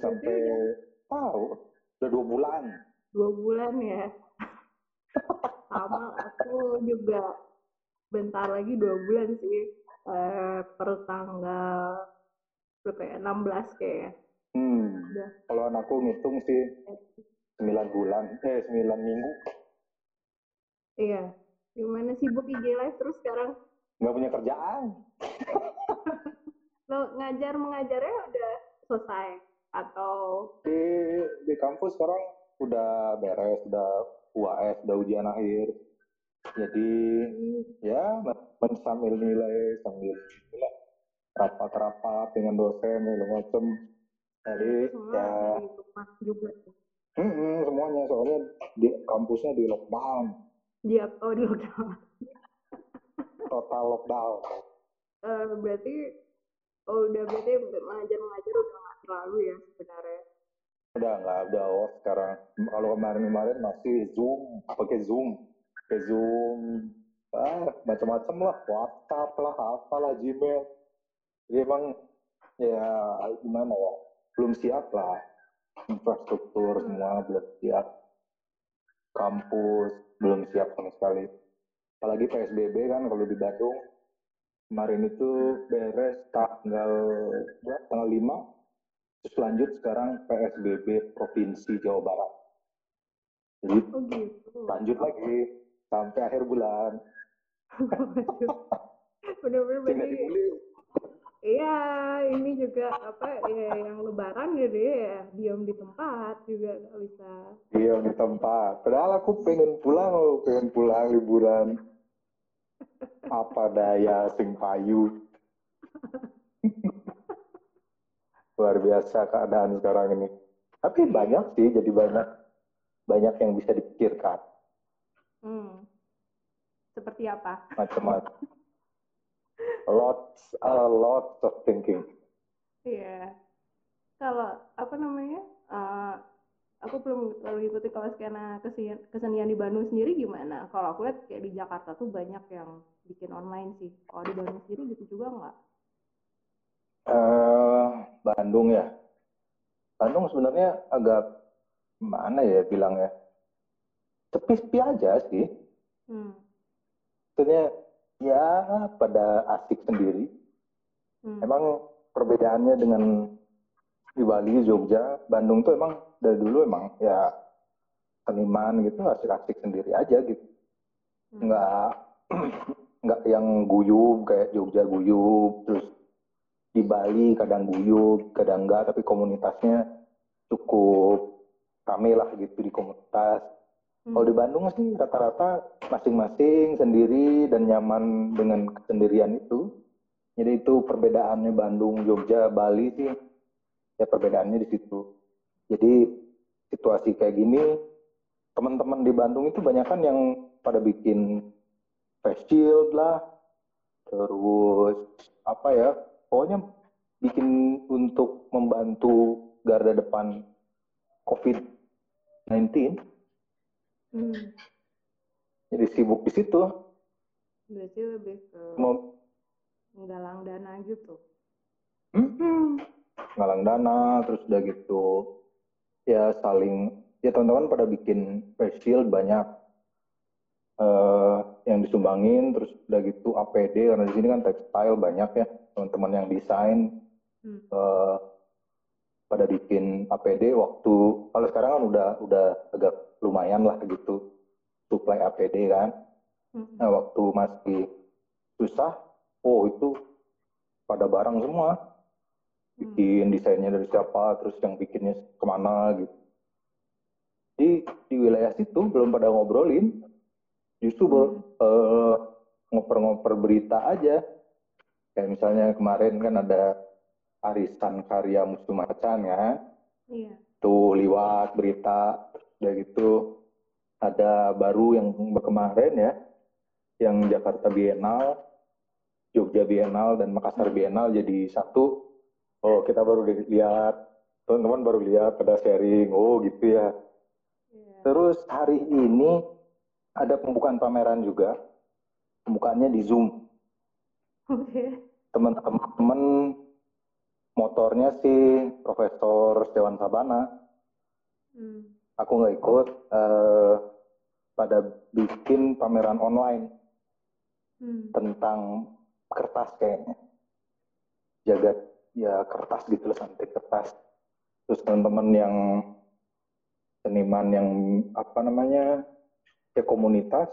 sampai tahu udah dua bulan. Dua bulan ya. Sama aku juga bentar lagi dua bulan sih. Uh, per tanggal berapa ya? 16 kayak. Hmm. Kalau anakku ngitung sih sembilan bulan, eh sembilan minggu. Iya. Gimana sibuk IG live terus sekarang? Nggak punya kerjaan. Lo ngajar mengajarnya udah selesai atau? Di di kampus sekarang udah beres, udah UAS, udah ujian akhir. Jadi hmm. ya sambil nilai sambil nilai rapat-rapat dengan dosen segala macam. Jadi ya juga. Hmm, semuanya soalnya di kampusnya di lockdown. Di oh di lockdown. Total lockdown. Uh, berarti oh udah berarti mengajar mengajar udah terlalu ya sebenarnya. Udah nggak ada oh sekarang. Kalau kemarin-kemarin masih zoom, pakai zoom, pakai zoom, ah macam-macam lah, WhatsApp lah, apalah Gmail. Jadi emang ya gimana ya, belum siap lah. Infrastruktur semua belum siap. Kampus belum siap sama sekali. Apalagi PSBB kan kalau di Bandung. Kemarin itu beres tanggal ya, tanggal 5 terus lanjut sekarang PSBB provinsi Jawa Barat jadi oh gitu. lanjut lagi sampai akhir bulan benar-benar Iya, ini juga apa ya yang lebaran gitu ya, diam di tempat juga nggak bisa. Diam di tempat. Padahal aku pengen pulang loh, pengen pulang liburan. apa daya sing payu. Luar biasa keadaan sekarang ini. Tapi banyak sih, jadi banyak banyak yang bisa dipikirkan. Hmm. Seperti apa? Macam-macam lots a lot of thinking. Iya. Yeah. Kalau apa namanya? Uh, aku belum terlalu ikuti kalau skena kesenian, kesenian di Bandung sendiri gimana? Kalau aku lihat kayak di Jakarta tuh banyak yang bikin online sih. Kalau di Bandung sendiri gitu juga nggak? Uh, Bandung ya. Bandung sebenarnya agak mana ya bilangnya? Sepi-sepi aja sih. Hmm. Maksudnya ya pada asik sendiri. Hmm. Emang perbedaannya dengan di Bali, Jogja, Bandung tuh emang dari dulu emang ya seniman gitu asik-asik sendiri aja gitu. Hmm. Nggak nggak yang guyub kayak Jogja guyub terus di Bali kadang guyub kadang enggak tapi komunitasnya cukup rame lah gitu di komunitas Hmm. Kalau di Bandung sih rata-rata masing-masing sendiri dan nyaman dengan kesendirian itu. Jadi itu perbedaannya Bandung, Jogja, Bali sih ya perbedaannya di situ. Jadi situasi kayak gini teman-teman di Bandung itu banyak kan yang pada bikin face shield lah, terus apa ya, pokoknya bikin untuk membantu garda depan COVID-19 Hmm. Jadi sibuk di situ. Berarti lebih ke Mau... menggalang dana gitu. Hmm. Ngalang dana, terus udah gitu ya saling ya teman-teman pada bikin face shield banyak uh, yang disumbangin, terus udah gitu APD karena di sini kan textile banyak ya teman-teman yang desain hmm. uh, pada bikin APD waktu kalau sekarang kan udah udah agak lumayan lah gitu supply APD kan. Hmm. Nah waktu masih susah, oh itu pada barang semua. Hmm. Bikin desainnya dari siapa, terus yang bikinnya ke mana gitu. Di, di wilayah situ belum pada ngobrolin, justru hmm. uh, ngoper-ngoper berita aja. Kayak misalnya kemarin kan ada arisan karya musuh macan ya. Iya. Tuh liwat berita udah gitu ada baru yang kemarin ya yang Jakarta Bienal Jogja Bienal dan Makassar Bienal jadi satu oh kita baru lihat teman-teman baru lihat pada sharing oh gitu ya yeah. terus hari ini ada pembukaan pameran juga. Pembukaannya di Zoom. Oke. Okay. Teman-teman motornya sih Profesor Dewan Sabana. Hmm. Aku nggak ikut. Uh, pada bikin pameran online hmm. tentang kertas kayaknya. Jagat ya kertas gitu loh, santai kertas. Terus teman-teman yang seniman yang apa namanya ya komunitas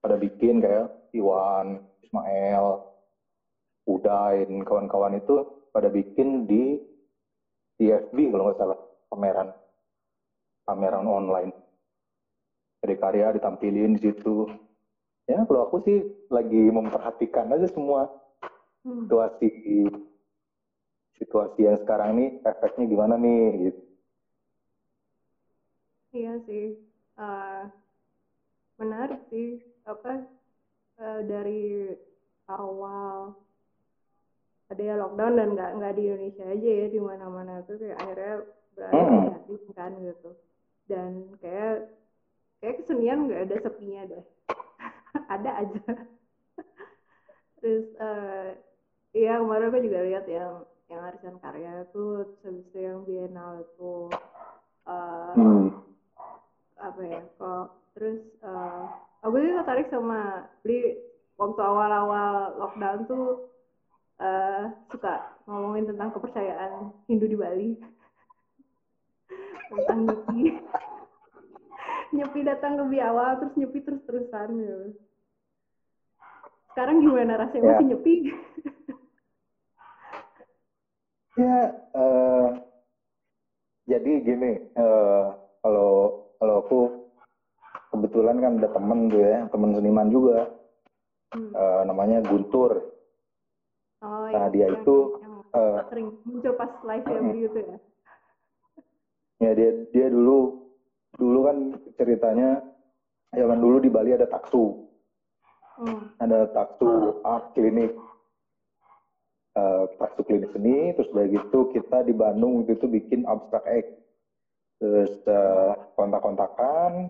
pada bikin kayak Iwan, Ismail, Udain, kawan-kawan itu pada bikin di TFB kalau nggak salah pameran pameran online. Jadi karya ditampilin di situ. Ya kalau aku sih lagi memperhatikan aja semua hmm. situasi situasi yang sekarang ini efeknya gimana nih gitu. Iya sih. Uh, menarik sih apa uh, dari awal ada ya lockdown dan nggak nggak di Indonesia aja ya di mana-mana tuh kayak akhirnya berada hmm. kan gitu dan kayak kayak kesenian nggak ada sepinya deh ada aja terus uh, iya kemarin aku juga lihat yang yang arisan karya tuh habis itu yang bienal itu uh, hmm. apa ya kok terus uh, aku juga tertarik sama beli waktu awal-awal lockdown tuh uh, suka ngomongin tentang kepercayaan Hindu di Bali. Tentang nyepi. Nyepi datang lebih awal terus nyepi terus terusan gitu. Sekarang gimana rasanya? Ya. masih nyepi? Ya uh, jadi gini uh, kalau kalau aku kebetulan kan ada temen tuh ya, temen seniman juga. Hmm. Uh, namanya Guntur. Oh, nah, dia yang, itu yang uh, sering muncul pas live ya gitu ya. Ya dia dia dulu dulu kan ceritanya zaman dulu di Bali ada taksu. Hmm. Ada taksu art klinik. Uh, taksu klinik seni, terus dari gitu kita di Bandung itu bikin abstrak X. Terus uh, kontak-kontakan,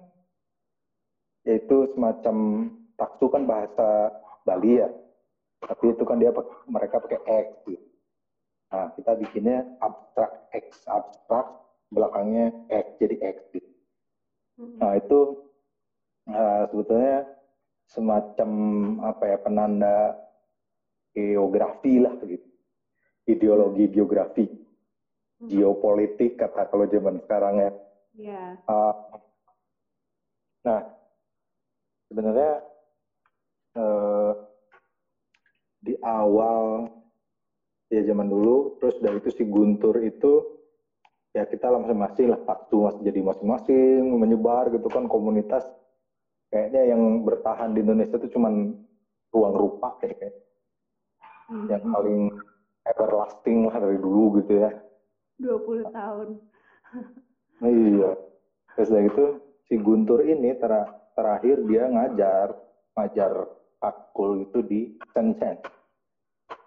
yaitu semacam taksu kan bahasa Bali ya tapi itu kan dia mereka pakai X gitu. nah kita bikinnya abstrak X abstrak belakangnya X jadi X gitu. Hmm. nah itu uh, sebetulnya semacam apa ya penanda geografi lah gitu ideologi geografi hmm. geopolitik kata kalau zaman sekarang ya yeah. uh, nah sebenarnya eh, di awal ya zaman dulu terus dari itu si Guntur itu ya kita masing-masing lah waktu masih jadi masing-masing menyebar gitu kan komunitas. Kayaknya yang bertahan di Indonesia itu cuman ruang rupa kayak, kayak. Hmm. yang paling everlasting lah dari dulu gitu ya. 20 tahun. Iya. Terus dari itu si Guntur ini ter terakhir dia ngajar ngajar akul itu di Shenzhen.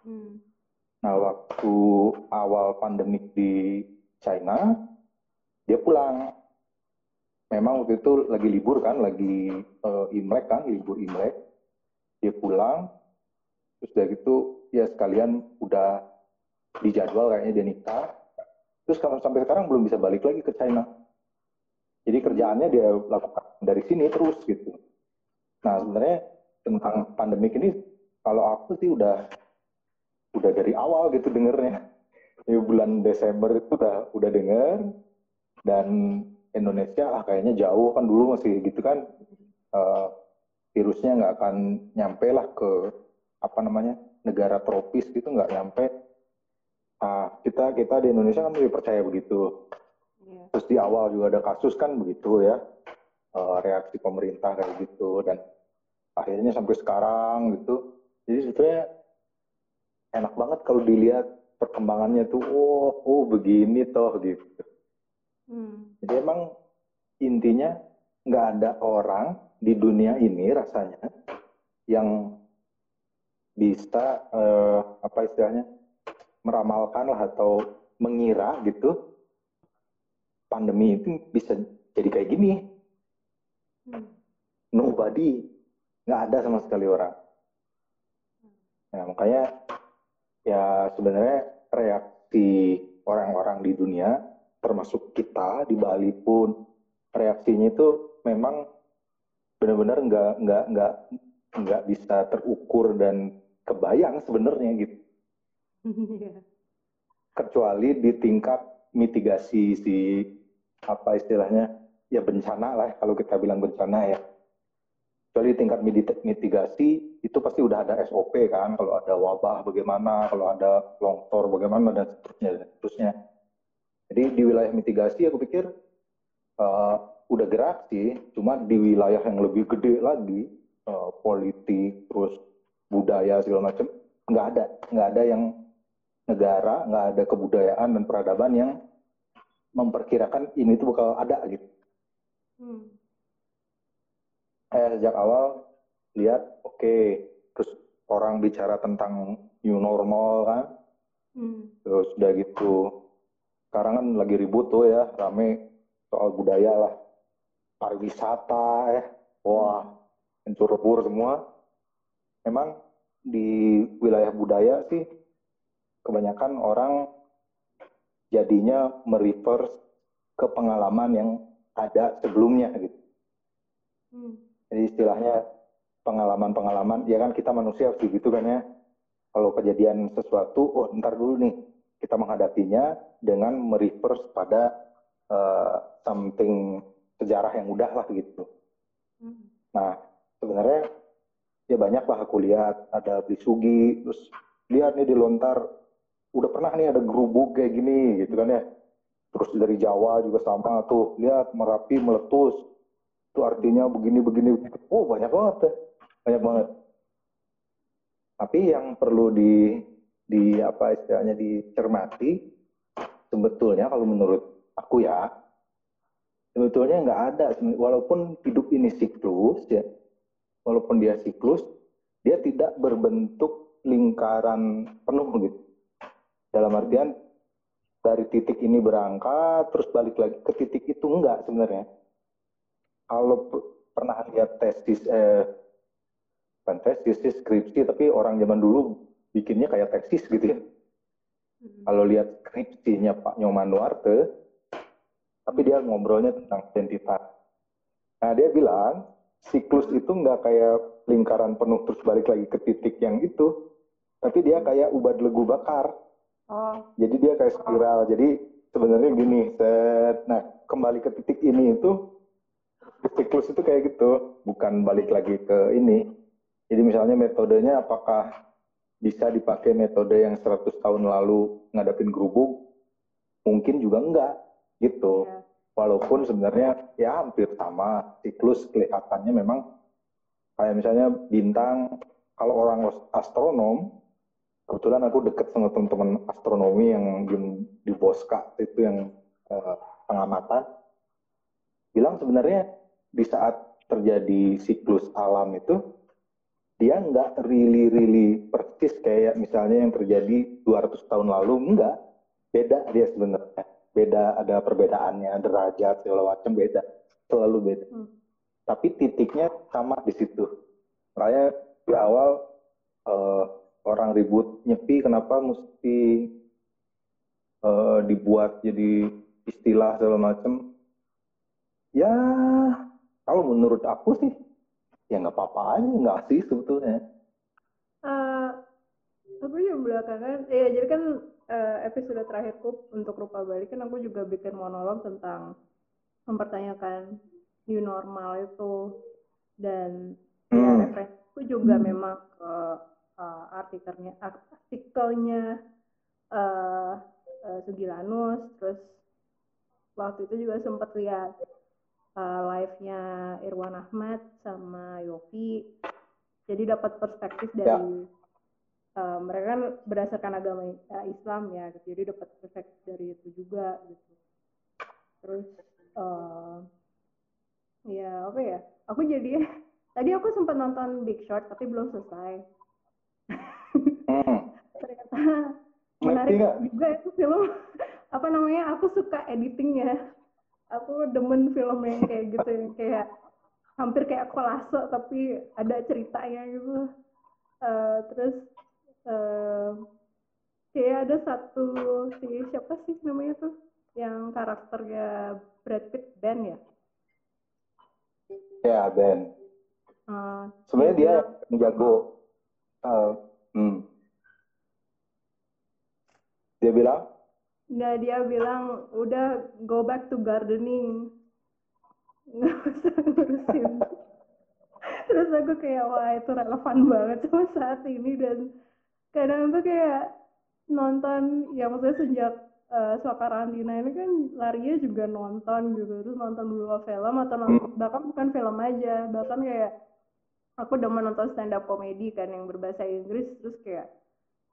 Hmm. Nah waktu awal pandemik di China dia pulang. Memang waktu itu lagi libur kan, lagi uh, Imlek kan, libur Imlek. Dia pulang, terus dari itu ya sekalian udah dijadwal kayaknya dia nikah. Terus kalau sampai sekarang belum bisa balik lagi ke China. Jadi kerjaannya dia lakukan dari sini terus gitu. Nah sebenarnya tentang pandemik ini kalau aku sih udah udah dari awal gitu dengernya. Di bulan Desember itu udah udah denger dan Indonesia ah kayaknya jauh kan dulu masih gitu kan uh, virusnya nggak akan nyampe lah ke apa namanya negara tropis gitu nggak nyampe. Nah, kita kita di Indonesia kan lebih percaya begitu. Iya. Terus di awal juga ada kasus kan begitu ya, uh, reaksi pemerintah kayak gitu dan akhirnya sampai sekarang gitu. Jadi sebetulnya enak banget kalau dilihat perkembangannya tuh, oh, oh begini toh gitu. Hmm. Jadi emang intinya nggak ada orang di dunia ini rasanya yang bisa uh, apa istilahnya meramalkan lah atau mengira gitu pandemi itu bisa jadi kayak gini. Nobody nggak ada sama sekali orang nah makanya ya sebenarnya reaksi orang-orang di dunia termasuk kita di Bali pun reaksinya itu memang benar-benar nggak nggak nggak nggak bisa terukur dan kebayang sebenarnya gitu iya. kecuali di tingkat mitigasi si apa istilahnya ya bencana lah kalau kita bilang bencana ya. Kecuali tingkat mitigasi itu pasti udah ada SOP kan kalau ada wabah bagaimana kalau ada longsor bagaimana dan seterusnya dan seterusnya. Jadi di wilayah mitigasi aku pikir uh, udah gerak sih cuma di wilayah yang lebih gede lagi uh, politik terus budaya segala macam nggak ada. Nggak ada yang negara nggak ada kebudayaan dan peradaban yang memperkirakan ini tuh bakal ada gitu hmm. Saya sejak awal lihat oke okay, terus orang bicara tentang new normal kan? Hmm. terus udah gitu sekarang kan lagi ribut tuh ya rame soal budaya lah pariwisata ya. Wah hancur lebur semua. Memang di wilayah budaya sih kebanyakan orang jadinya mereverse ke pengalaman yang ada sebelumnya gitu. Hmm. Jadi istilahnya pengalaman-pengalaman, ya kan kita manusia harus gitu kan ya. Kalau kejadian sesuatu, oh ntar dulu nih, kita menghadapinya dengan mereverse pada uh, something sejarah yang udah lah gitu. Hmm. Nah, sebenarnya ya banyak lah aku lihat, ada Blisugi, terus lihat nih di lontar, udah pernah nih ada gerubuk kayak gini gitu kan ya. Terus dari Jawa juga sama tuh, lihat Merapi meletus, itu artinya begini begini oh banyak banget ya. Banyak banget. Tapi yang perlu di di apa istilahnya dicermati sebetulnya kalau menurut aku ya sebetulnya nggak ada. Walaupun hidup ini siklus ya walaupun dia siklus dia tidak berbentuk lingkaran penuh gitu dalam artian dari titik ini berangkat terus balik lagi ke titik itu enggak sebenarnya. Kalau pernah lihat tesis eh bukan tesis sih skripsi tapi orang zaman dulu bikinnya kayak tesis gitu ya. Hmm. kalau lihat skripsinya Pak Nyoman Nuarte tapi dia ngobrolnya tentang identitas. Nah dia bilang siklus itu nggak kayak lingkaran penuh terus balik lagi ke titik yang itu tapi dia kayak ubah legu bakar oh. jadi dia kayak spiral jadi sebenarnya gini set nah kembali ke titik ini itu siklus itu kayak gitu, bukan balik lagi ke ini. Jadi misalnya metodenya apakah bisa dipakai metode yang 100 tahun lalu ngadapin gerubuk? Mungkin juga enggak, gitu. Ya. Walaupun sebenarnya ya hampir sama, siklus kelihatannya memang kayak misalnya bintang, kalau orang astronom, kebetulan aku deket sama teman-teman astronomi yang di, di Boska itu yang uh, pengamatan, bilang sebenarnya di saat terjadi siklus alam itu dia nggak really really persis kayak misalnya yang terjadi 200 tahun lalu. Enggak beda dia sebenarnya. Beda ada perbedaannya derajat segala macam beda. Selalu beda. Hmm. tapi titiknya sama di situ. Makanya di awal uh, orang ribut nyepi kenapa mesti uh, dibuat jadi istilah segala macam ya kalau menurut aku sih, ya nggak apa-apa aja, nggak sih sebetulnya. Uh, aku juga belakangan, ya jadi kan uh, episode terakhirku untuk Rupa Bali kan aku juga bikin monolog tentang mempertanyakan new normal itu dan ya, hmm. ya referensiku juga hmm. memang ke uh, artikelnya artikelnya uh, uh, Sugilanus terus waktu itu juga sempat lihat uh, live-nya Irwan Ahmad sama Yofi. Jadi dapat perspektif dari ya. uh, mereka kan berdasarkan agama uh, Islam ya, gitu. jadi dapat perspektif dari itu juga gitu. Terus uh, ya apa ya? Aku jadi tadi aku sempat nonton Big Short tapi belum selesai. Hmm. Ternyata menarik juga itu film apa namanya? Aku suka editingnya aku demen film yang kayak gitu yang kayak hampir kayak kolase tapi ada ceritanya gitu uh, terus uh, kayak ada satu si siapa sih namanya tuh yang karakternya Brad Pitt Ben ya ya Ben uh, sebenarnya dia menjago uh, hmm. Dia bilang? Nah dia bilang udah go back to gardening. Nggak usah ngurusin. Terus aku kayak wah itu relevan banget sama saat ini. Dan kadang tuh kayak nonton ya maksudnya sejak uh, suaka karantina ini kan larinya juga nonton gitu. Terus nonton dulu film atau nonton, bahkan bukan film aja bahkan kayak aku udah menonton stand up komedi kan yang berbahasa Inggris terus kayak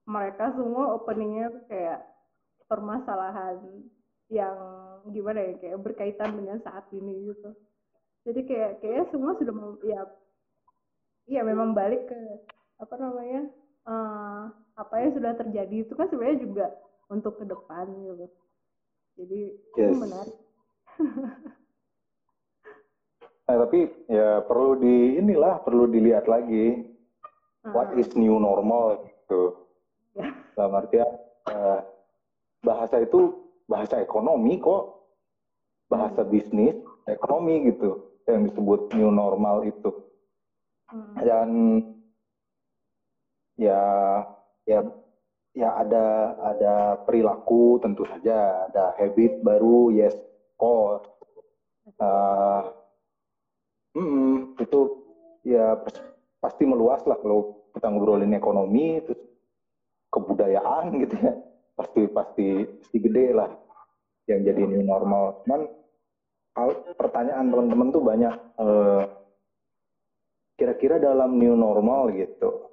mereka semua openingnya kayak permasalahan yang gimana ya kayak berkaitan dengan saat ini gitu jadi kayak kayak semua sudah mau ya iya memang balik ke apa namanya uh, apa yang sudah terjadi itu kan sebenarnya juga untuk ke depan gitu jadi yes. itu menarik nah, tapi ya perlu di inilah perlu dilihat lagi uh. what is new normal gitu. Dalam artian uh, bahasa itu bahasa ekonomi kok. Bahasa bisnis ekonomi gitu yang disebut new normal itu. Hmm. dan ya ya ya ada ada perilaku tentu saja ada habit baru yes course. Uh, mm, itu ya pasti meluas lah kalau kita ngobrolin ekonomi terus kebudayaan gitu ya pasti pasti pasti gede lah yang jadi new normal. Cuman pertanyaan teman-teman tuh banyak eh, kira-kira dalam new normal gitu.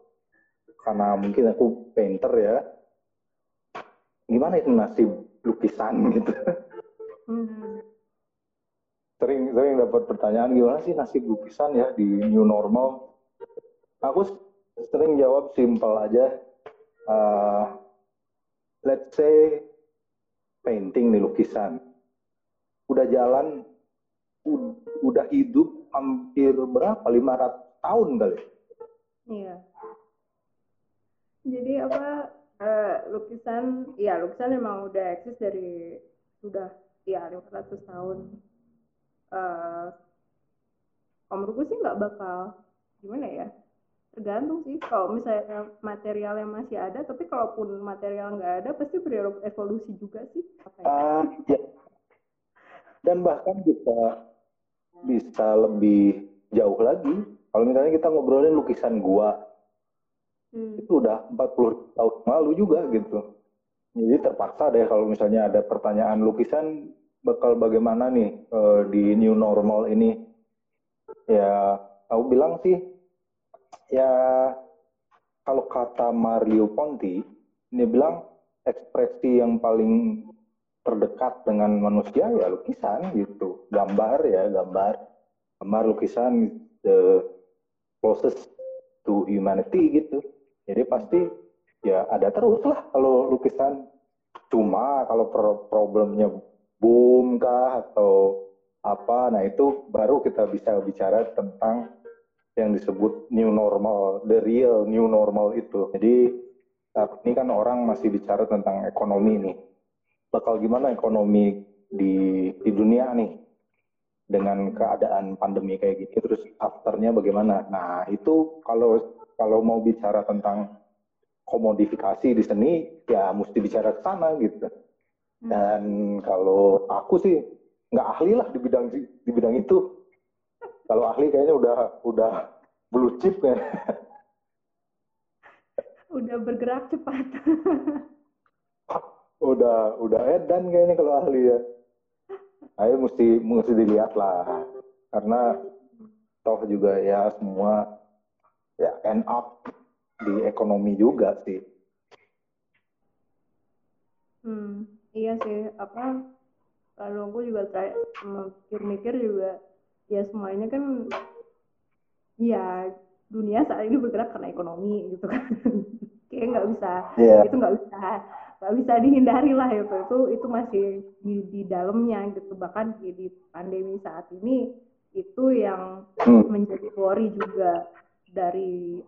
Karena mungkin aku painter ya. Gimana itu nasib lukisan gitu. Hmm. Sering sering dapat pertanyaan gimana sih nasib lukisan ya di new normal. Aku sering jawab simpel aja. Uh, let's say painting nih lukisan. Udah jalan udah hidup hampir berapa? 500 tahun kali. Iya. Jadi apa uh, lukisan ya lukisan memang udah eksis dari sudah ya 500 tahun. Uh, menurutku sih nggak bakal gimana ya tergantung sih kalau misalnya material yang masih ada tapi kalaupun material nggak ada pasti berevolusi juga sih. Uh, ya. dan bahkan bisa bisa lebih jauh lagi. Kalau misalnya kita ngobrolin lukisan gua hmm. itu udah 40 tahun lalu juga gitu. Jadi terpaksa deh kalau misalnya ada pertanyaan lukisan bakal bagaimana nih uh, di new normal ini? Ya aku bilang sih ya kalau kata Mario Ponti, dia bilang ekspresi yang paling terdekat dengan manusia ya lukisan gitu, gambar ya gambar, gambar lukisan the closest to humanity gitu. Jadi pasti ya ada terus lah kalau lukisan. Cuma kalau problemnya boom kah atau apa, nah itu baru kita bisa bicara tentang yang disebut new normal, the real new normal itu. Jadi saat ini kan orang masih bicara tentang ekonomi nih. Bakal gimana ekonomi di di dunia nih dengan keadaan pandemi kayak gini terus afternya bagaimana? Nah, itu kalau kalau mau bicara tentang komodifikasi di seni ya mesti bicara ke sana gitu. Hmm. Dan kalau aku sih nggak ahli lah di bidang di bidang itu kalau ahli kayaknya udah udah blue chip kan. udah bergerak cepat. udah udah edan kayaknya kalau ahli ya. Ayo mesti mesti dilihat lah karena toh juga ya semua ya end up di ekonomi juga sih. Hmm, iya sih apa kalau aku juga mikir-mikir juga ya semuanya kan ya dunia saat ini bergerak karena ekonomi gitu kan kayak nggak bisa yeah. itu nggak bisa nggak bisa dihindari lah itu itu itu masih di di dalamnya gitu bahkan di, di pandemi saat ini itu yang hmm. menjadi worry juga dari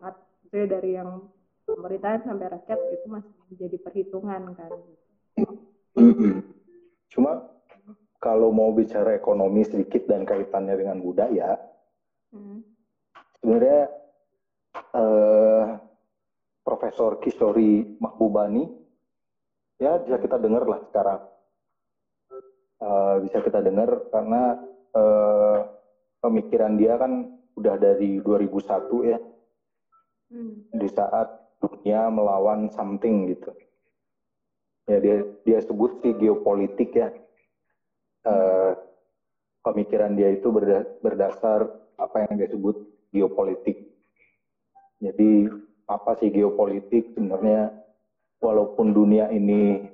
dari yang pemerintahan sampai rakyat itu masih menjadi perhitungan kan. Hmm. Cuma kalau mau bicara ekonomi sedikit dan kaitannya dengan budaya, hmm. sebenarnya eh, Profesor Kishori Mahbubani ya bisa kita dengar lah sekarang uh, bisa kita dengar karena uh, pemikiran dia kan udah dari 2001 ya hmm. di saat dunia melawan something gitu ya dia dia sebut sih geopolitik ya uh, pemikiran dia itu berda, berdasar apa yang dia sebut geopolitik. Jadi apa sih geopolitik? Sebenarnya walaupun dunia ini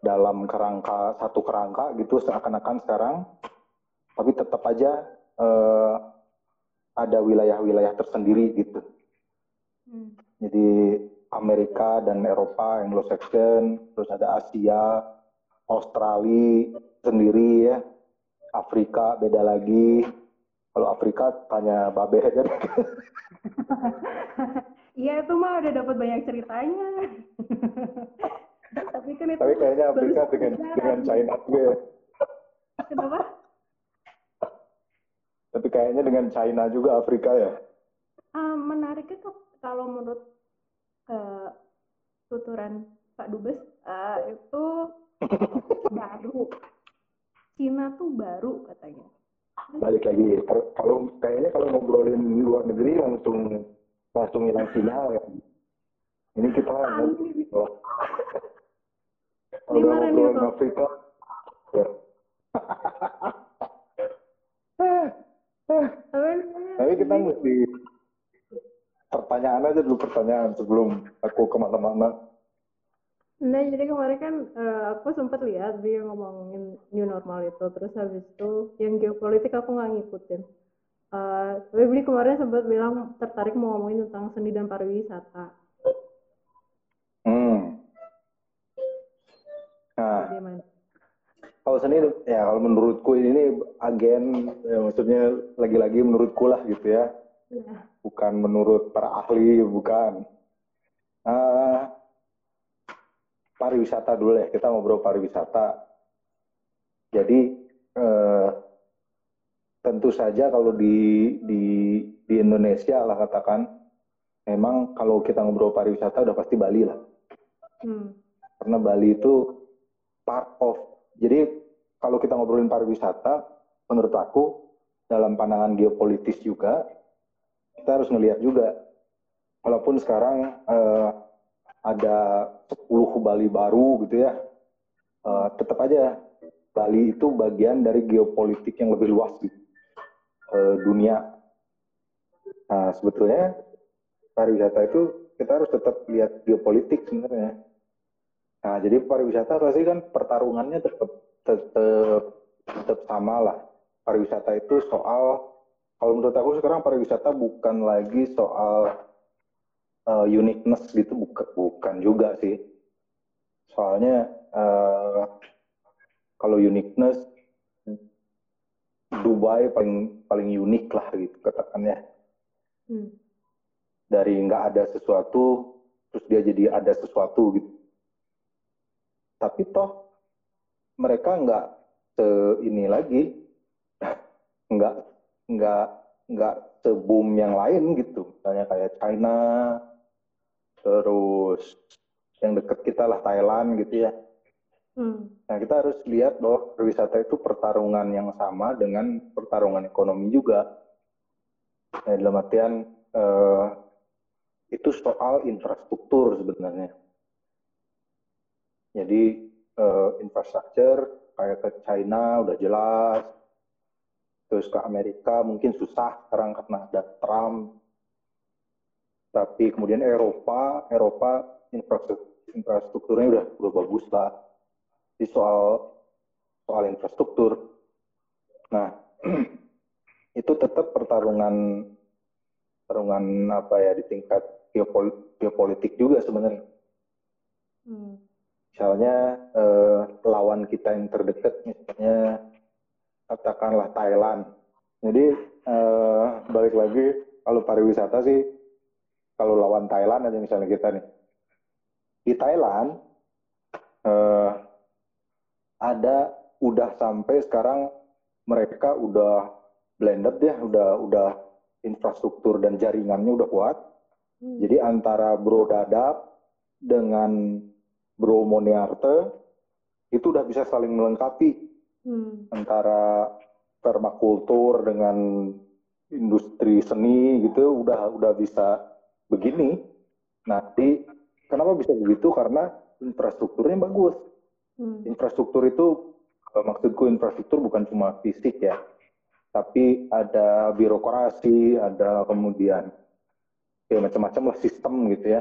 dalam kerangka satu kerangka gitu seakan-akan sekarang tapi tetap aja uh, ada wilayah-wilayah tersendiri gitu. Hmm. jadi Amerika dan Eropa Anglo-Saxon terus ada Asia Australia sendiri ya Afrika beda lagi kalau Afrika tanya Babe aja Iya itu mah udah dapat banyak ceritanya. Tapi kan itu. Tapi kayaknya Afrika dengan dengan China juga ya. Kenapa? Tapi kayaknya dengan China juga Afrika ya. Uh, menariknya kalau menurut uh, tuturan Pak Dubes uh, itu baru. Cina tuh baru katanya. Balik lagi, kalau kayaknya kalau ngobrolin luar negeri langsung langsung hilang sinyal ya. Ini kita. Kalau ngobrolin Afrika, ya. Tapi kita mesti pertanyaan aja dulu pertanyaan sebelum aku ke mana-mana. Nah, jadi kemarin kan uh, aku sempat lihat dia ngomongin new normal itu, terus habis itu yang geopolitik aku nggak ngikutin. Uh, tapi beli kemarin sempat bilang tertarik mau ngomongin tentang seni dan pariwisata. Hmm. Nah, kalau seni ya kalau menurutku ini agen ya maksudnya lagi-lagi menurutku lah gitu ya. ya. Bukan menurut para ahli, bukan. Pariwisata dulu ya, kita ngobrol pariwisata. Jadi uh, tentu saja kalau di di di Indonesia lah katakan memang kalau kita ngobrol pariwisata udah pasti Bali lah hmm. karena Bali itu part of jadi kalau kita ngobrolin pariwisata menurut aku dalam pandangan geopolitis juga kita harus ngelihat juga walaupun sekarang uh, ada 10 Bali baru gitu ya uh, tetap aja Bali itu bagian dari geopolitik yang lebih luas gitu uh, dunia. Nah, sebetulnya pariwisata itu kita harus tetap lihat geopolitik sebenarnya. Nah, jadi pariwisata pasti kan pertarungannya tetap tetap tetap sama lah. Pariwisata itu soal kalau menurut aku sekarang pariwisata bukan lagi soal uh, uniqueness gitu bukan juga sih. Soalnya uh, kalau uniqueness Dubai paling paling unik lah gitu katakannya. Hmm. Dari nggak ada sesuatu terus dia jadi ada sesuatu gitu. Tapi toh mereka nggak se ini lagi nggak nggak nggak seboom yang lain gitu. Misalnya kayak China, terus yang deket kita lah Thailand gitu ya Hmm. Nah, kita harus lihat bahwa pariwisata itu pertarungan yang sama dengan pertarungan ekonomi juga. Nah, dalam artian eh, itu soal infrastruktur sebenarnya. Jadi eh, infrastruktur kayak ke China udah jelas, terus ke Amerika mungkin susah sekarang karena ada Trump. Tapi kemudian Eropa, Eropa infrastruktur infrastrukturnya udah udah bagus lah di soal soal infrastruktur. Nah, itu tetap pertarungan pertarungan apa ya di tingkat geopolitik, geopolitik juga sebenarnya. Hmm. Misalnya eh, lawan kita yang terdekat, misalnya katakanlah Thailand. Jadi uh, balik lagi kalau pariwisata sih kalau lawan Thailand aja misalnya kita nih di Thailand uh, ada udah sampai sekarang mereka udah blended ya udah udah infrastruktur dan jaringannya udah kuat hmm. jadi antara Bro Dadap dengan Bro Moniarte itu udah bisa saling melengkapi hmm. antara permakultur dengan industri seni gitu udah udah bisa begini. Nanti kenapa bisa begitu? Karena infrastrukturnya bagus. Hmm. Infrastruktur itu maksudku infrastruktur bukan cuma fisik ya, tapi ada birokrasi, ada kemudian ya macam-macam lah sistem gitu ya.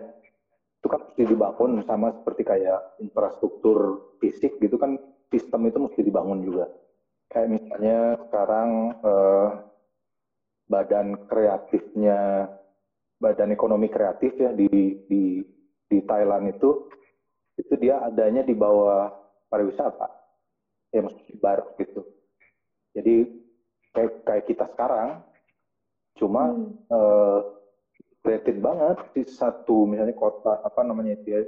Itu kan mesti dibangun sama seperti kayak infrastruktur fisik gitu kan sistem itu mesti dibangun juga. Kayak misalnya sekarang eh, badan kreatifnya badan ekonomi kreatif ya di di di Thailand itu itu dia adanya di bawah pariwisata ya maksudnya baru gitu jadi kayak kayak kita sekarang cuma hmm. uh, creative banget di satu misalnya kota apa namanya itu ya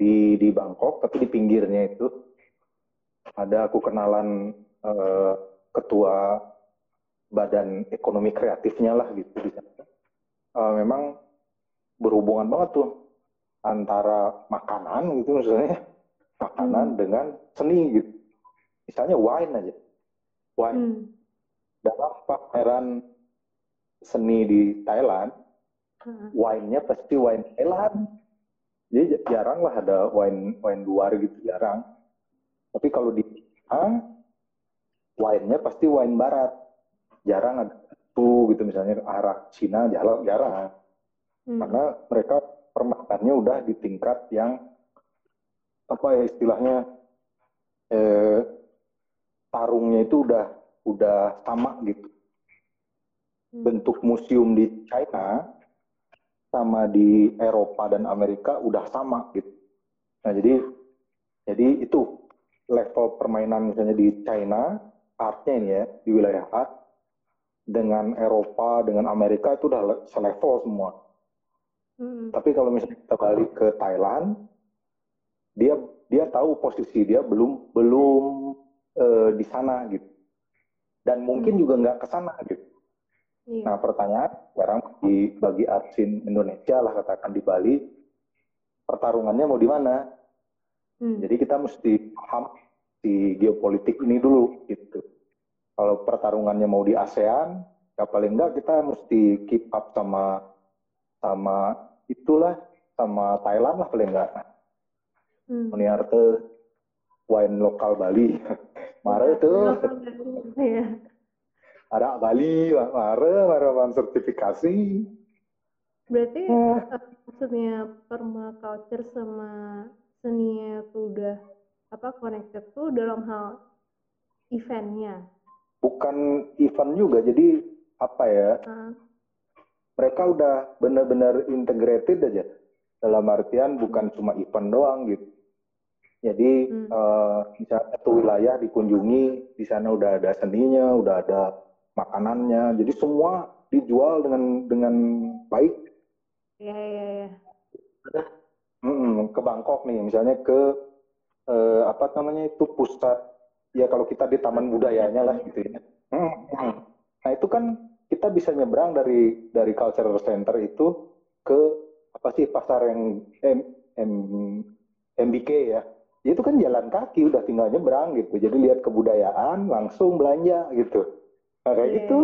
di di Bangkok tapi di pinggirnya itu ada aku kenalan uh, ketua badan ekonomi kreatifnya lah gitu di sana. Uh, memang berhubungan banget tuh antara makanan gitu misalnya makanan hmm. dengan seni gitu. Misalnya wine aja. Wine. Hmm. Dalam pameran seni di Thailand, hmm. wine-nya pasti wine Thailand. Jadi jarang lah ada wine wine luar gitu jarang. Tapi kalau di ah, wine-nya pasti wine barat jarang ada itu gitu misalnya arah Cina jarang jarang hmm. karena mereka permakannya udah di tingkat yang apa ya istilahnya eh, tarungnya itu udah udah sama gitu hmm. bentuk museum di China sama di Eropa dan Amerika udah sama gitu nah jadi jadi itu level permainan misalnya di China artnya ini ya di wilayah art dengan Eropa, dengan Amerika itu udah selevel semua. Hmm. Tapi kalau misalnya kita balik ke Thailand, dia dia tahu posisi dia belum belum uh, di sana gitu, dan mungkin hmm. juga nggak ke sana gitu. Yeah. Nah pertanyaan sekarang di bagi artsin Indonesia lah katakan di Bali, pertarungannya mau di mana? Hmm. Jadi kita mesti paham di geopolitik ini dulu gitu kalau pertarungannya mau di ASEAN, ya paling enggak kita mesti keep up sama sama itulah sama Thailand lah paling enggak. Hmm. Meniarte wine lokal Bali. Mare tuh. Iya. Ada Bali, mare, mare sertifikasi. Berarti eh. maksudnya permaculture sama seni itu udah apa connected tuh dalam hal eventnya bukan event juga jadi apa ya uh. Mereka udah benar-benar integrated aja dalam artian bukan cuma event doang gitu jadi hmm. uh, misalnya satu wilayah dikunjungi di sana udah ada seninya udah ada makanannya jadi semua dijual dengan dengan baik Iya iya iya. ke Bangkok nih misalnya ke uh, apa namanya itu pusat ya kalau kita di taman budayanya lah gitu ya. Hmm, hmm. Nah itu kan kita bisa nyebrang dari dari cultural center itu ke apa sih pasar yang M, M, MBK ya. Itu kan jalan kaki udah tinggal nyebrang gitu. Jadi lihat kebudayaan langsung belanja gitu. Nah, kayak yeah. gitu.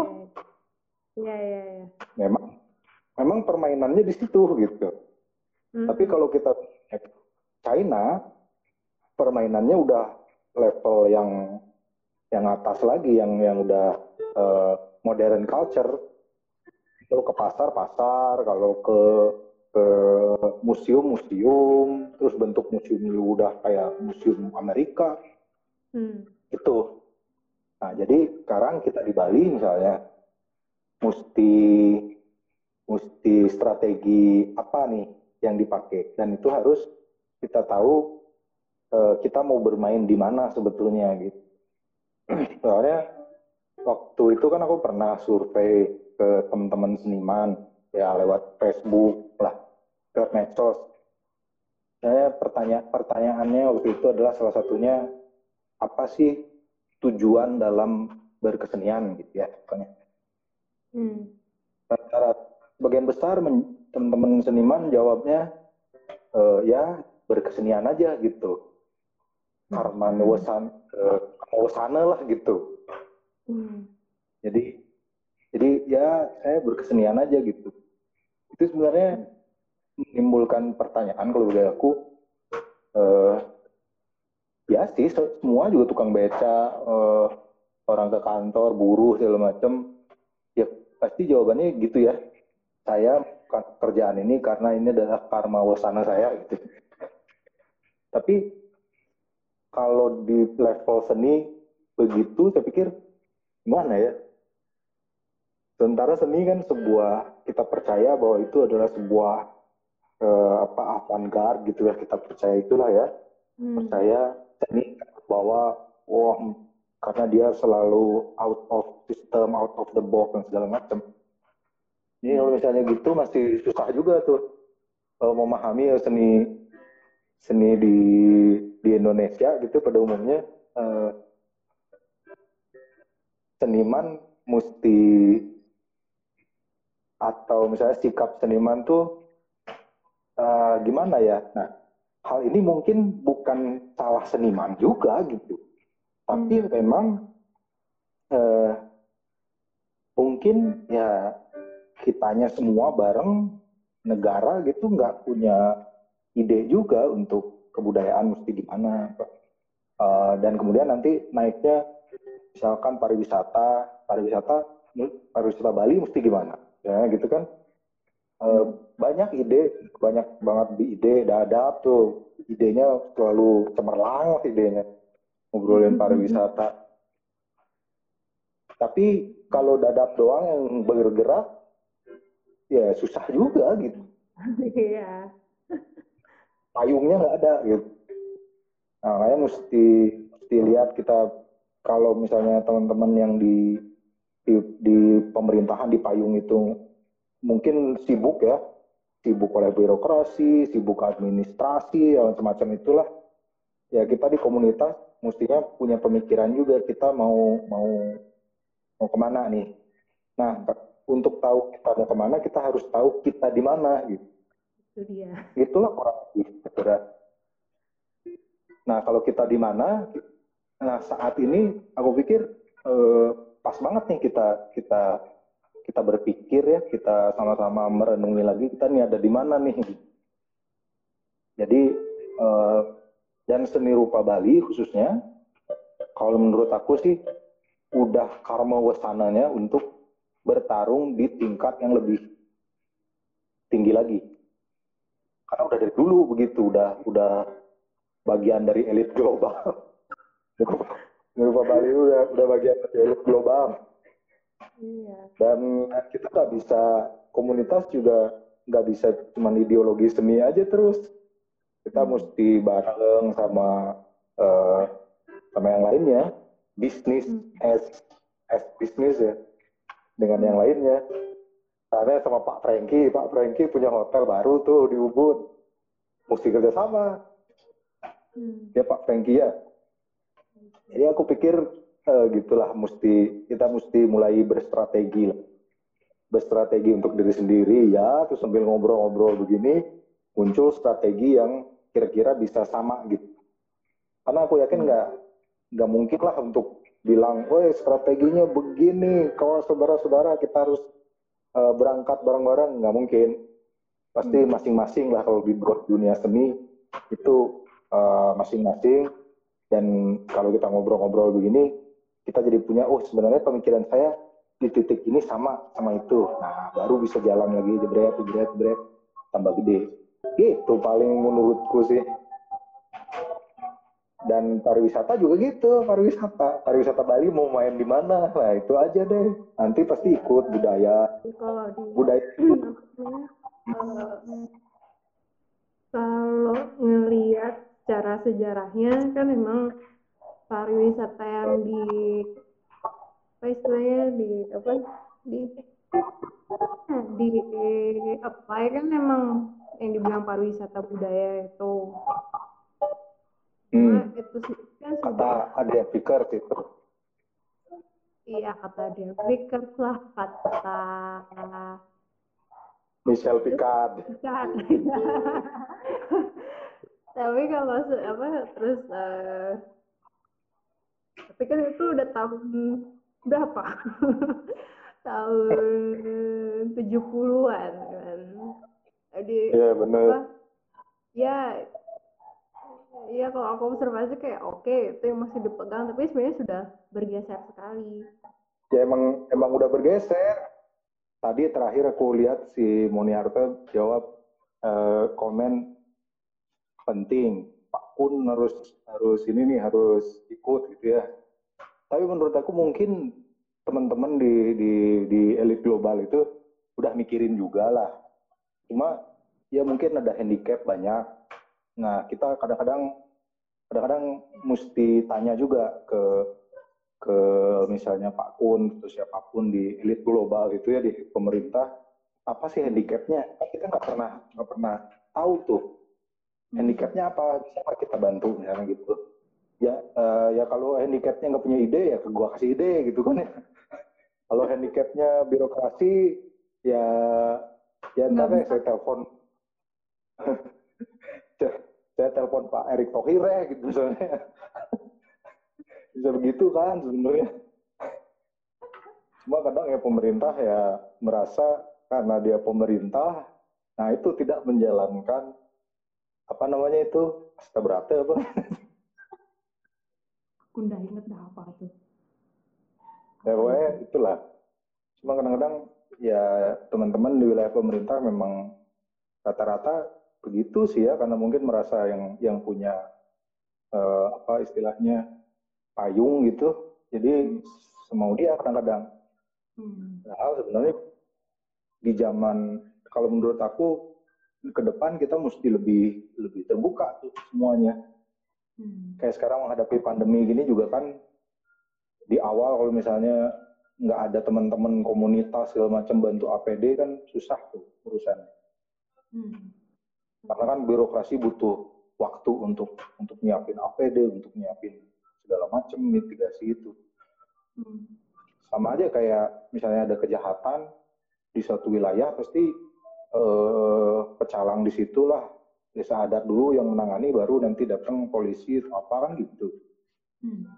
Iya iya iya. Memang memang permainannya di situ gitu. Mm. Tapi kalau kita China permainannya udah level yang yang atas lagi yang yang udah uh, modern culture kalau ke pasar pasar kalau ke ke museum museum terus bentuk museum udah kayak museum Amerika hmm. itu nah jadi sekarang kita di Bali misalnya mesti mesti strategi apa nih yang dipakai dan itu harus kita tahu uh, kita mau bermain di mana sebetulnya gitu. Soalnya waktu itu kan aku pernah survei ke teman-teman seniman ya lewat Facebook lah, lewat medsos. Saya pertanya pertanyaannya waktu itu adalah salah satunya apa sih tujuan dalam berkesenian gitu ya pokoknya. Hmm. Bagian besar teman-teman seniman jawabnya e, ya berkesenian aja gitu. Karena hmm. wasan, uh, lah gitu. Hmm. Jadi jadi ya saya berkesenian aja gitu. Itu sebenarnya menimbulkan pertanyaan kalau bagi aku uh, ya sih semua juga tukang beca uh, orang ke kantor buruh segala macam ya pasti jawabannya gitu ya saya kerjaan ini karena ini adalah karma wasana saya gitu tapi kalau di level seni begitu saya pikir gimana ya sementara seni kan sebuah kita percaya bahwa itu adalah sebuah eh, apa avant-garde gitu ya kita percaya itulah ya hmm. percaya seni bahwa wah karena dia selalu out of system, out of the box dan segala macam. Ini kalau misalnya gitu masih susah juga tuh kalau memahami seni seni di di Indonesia gitu pada umumnya eh, seniman mesti atau misalnya sikap seniman tuh uh, gimana ya? Nah, hal ini mungkin bukan salah seniman juga gitu tapi hmm. memang eh, mungkin ya kitanya semua bareng negara gitu nggak punya ide juga untuk kebudayaan mesti gimana uh, dan kemudian nanti naiknya misalkan pariwisata pariwisata pariwisata Bali mesti gimana ya gitu kan uh, banyak ide banyak banget ide dadap tuh idenya selalu cemerlang idenya ngobrolin pariwisata. Tapi kalau dadap doang yang bergerak, ya susah juga gitu. Iya. Payungnya nggak ada gitu. Nah, makanya mesti mesti lihat kita kalau misalnya teman-teman yang di, di di pemerintahan di payung itu mungkin sibuk ya, sibuk oleh birokrasi, sibuk administrasi, yang semacam itulah. Ya kita di komunitas mestinya punya pemikiran juga kita mau mau mau ke mana nih. Nah, untuk tahu kita mau ke mana, kita harus tahu kita di mana gitu. Itu dia. Itulah orang. Nah, kalau kita di mana, nah saat ini aku pikir eh, pas banget nih kita kita kita berpikir ya, kita sama-sama merenungi lagi kita nih ada di mana nih. Jadi eh, dan seni rupa Bali khususnya, kalau menurut aku sih udah karma wasananya untuk bertarung di tingkat yang lebih tinggi lagi. Karena udah dari dulu begitu, udah udah bagian dari elit global. Seni rupa Bali itu udah, udah bagian dari global. Iya. Dan kita nggak bisa komunitas juga nggak bisa cuma ideologi seni aja terus kita hmm. mesti bareng sama uh, sama yang lainnya bisnis hmm. as as bisnis ya dengan yang lainnya karena sama Pak Franky Pak Franky punya hotel baru tuh di Ubud mesti kerjasama hmm. ya Pak Franky ya jadi aku pikir uh, gitulah mesti kita mesti mulai berstrategi lah berstrategi untuk diri sendiri ya terus sambil ngobrol-ngobrol begini muncul strategi yang kira-kira bisa sama gitu. Karena aku yakin nggak nggak mungkin lah untuk bilang, woi strateginya begini, kalau saudara-saudara kita harus uh, berangkat bareng-bareng, nggak mungkin. Pasti hmm. masing-masing lah kalau di dunia seni itu eh, masing-masing. Uh, Dan kalau kita ngobrol-ngobrol begini, kita jadi punya, oh sebenarnya pemikiran saya di titik ini sama sama itu. Nah baru bisa jalan lagi jebret jebret jebret tambah gede. Gitu paling menurutku sih. Dan pariwisata juga gitu, pariwisata. Pariwisata Bali mau main di mana? Nah, itu aja deh. Nanti pasti ikut budaya. Kalau di budaya uh, kalau ngelihat cara sejarahnya kan memang pariwisata yang di apa istilahnya di apa di di apply kan emang yang dibilang pariwisata budaya itu Hmm. Cuma itu sih kan Kata sudah ada Fikar itu. iya kata dia Vickers lah kata Michelle Picard. Bukan. Tapi kalau apa terus eh, tapi kan itu udah tahun berapa? tahun 70-an kan. Jadi Iya apa? bener. Ya ya kalau aku observasi kayak oke itu yang masih dipegang tapi sebenarnya sudah bergeser sekali. Ya emang emang udah bergeser. Tadi terakhir aku lihat si Moniarto jawab eh, komen penting. Pak Kun harus harus ini nih harus ikut gitu ya. Tapi menurut aku mungkin teman-teman di di di elit global itu udah mikirin juga lah. Cuma ya mungkin ada handicap banyak. Nah kita kadang-kadang kadang-kadang mesti tanya juga ke ke misalnya Pak Kun atau siapa pun di elit global itu ya di pemerintah apa sih handicapnya? Kita nggak pernah nggak pernah tahu tuh handicapnya apa? Bisa nggak kita bantu misalnya gitu? Ya eh, ya kalau handicapnya nggak punya ide ya ke gua kasih ide gitu kan ya. Kalau handicapnya birokrasi ya ya ntar deh saya telepon. Saya- saya telepon Pak Erick Thohir ya gitu misalnya. Bisa begitu kan sebenarnya. Cuma kadang ya pemerintah ya merasa karena dia pemerintah nah itu tidak menjalankan apa namanya itu? Asta berata apa? Aku nggak inget dah apa tuh. ya pokoknya itulah. Cuma kadang-kadang ya teman-teman di wilayah pemerintah memang rata-rata begitu sih ya karena mungkin merasa yang yang punya eh, apa istilahnya payung gitu. Jadi semau dia kadang-kadang. Hmm. Padahal sebenarnya di zaman kalau menurut aku ke depan kita mesti lebih lebih terbuka tuh semuanya. Hmm. Kayak sekarang menghadapi pandemi gini juga kan di awal kalau misalnya nggak ada teman-teman komunitas segala macam bantu APD kan susah tuh urusan. Hmm. Karena kan birokrasi butuh waktu untuk untuk nyiapin APD, untuk nyiapin segala macam mitigasi itu. Hmm. sama aja kayak misalnya ada kejahatan di suatu wilayah pasti eh, pecalang di situlah desa adat dulu yang menangani baru nanti datang polisi atau apa kan gitu. Hmm.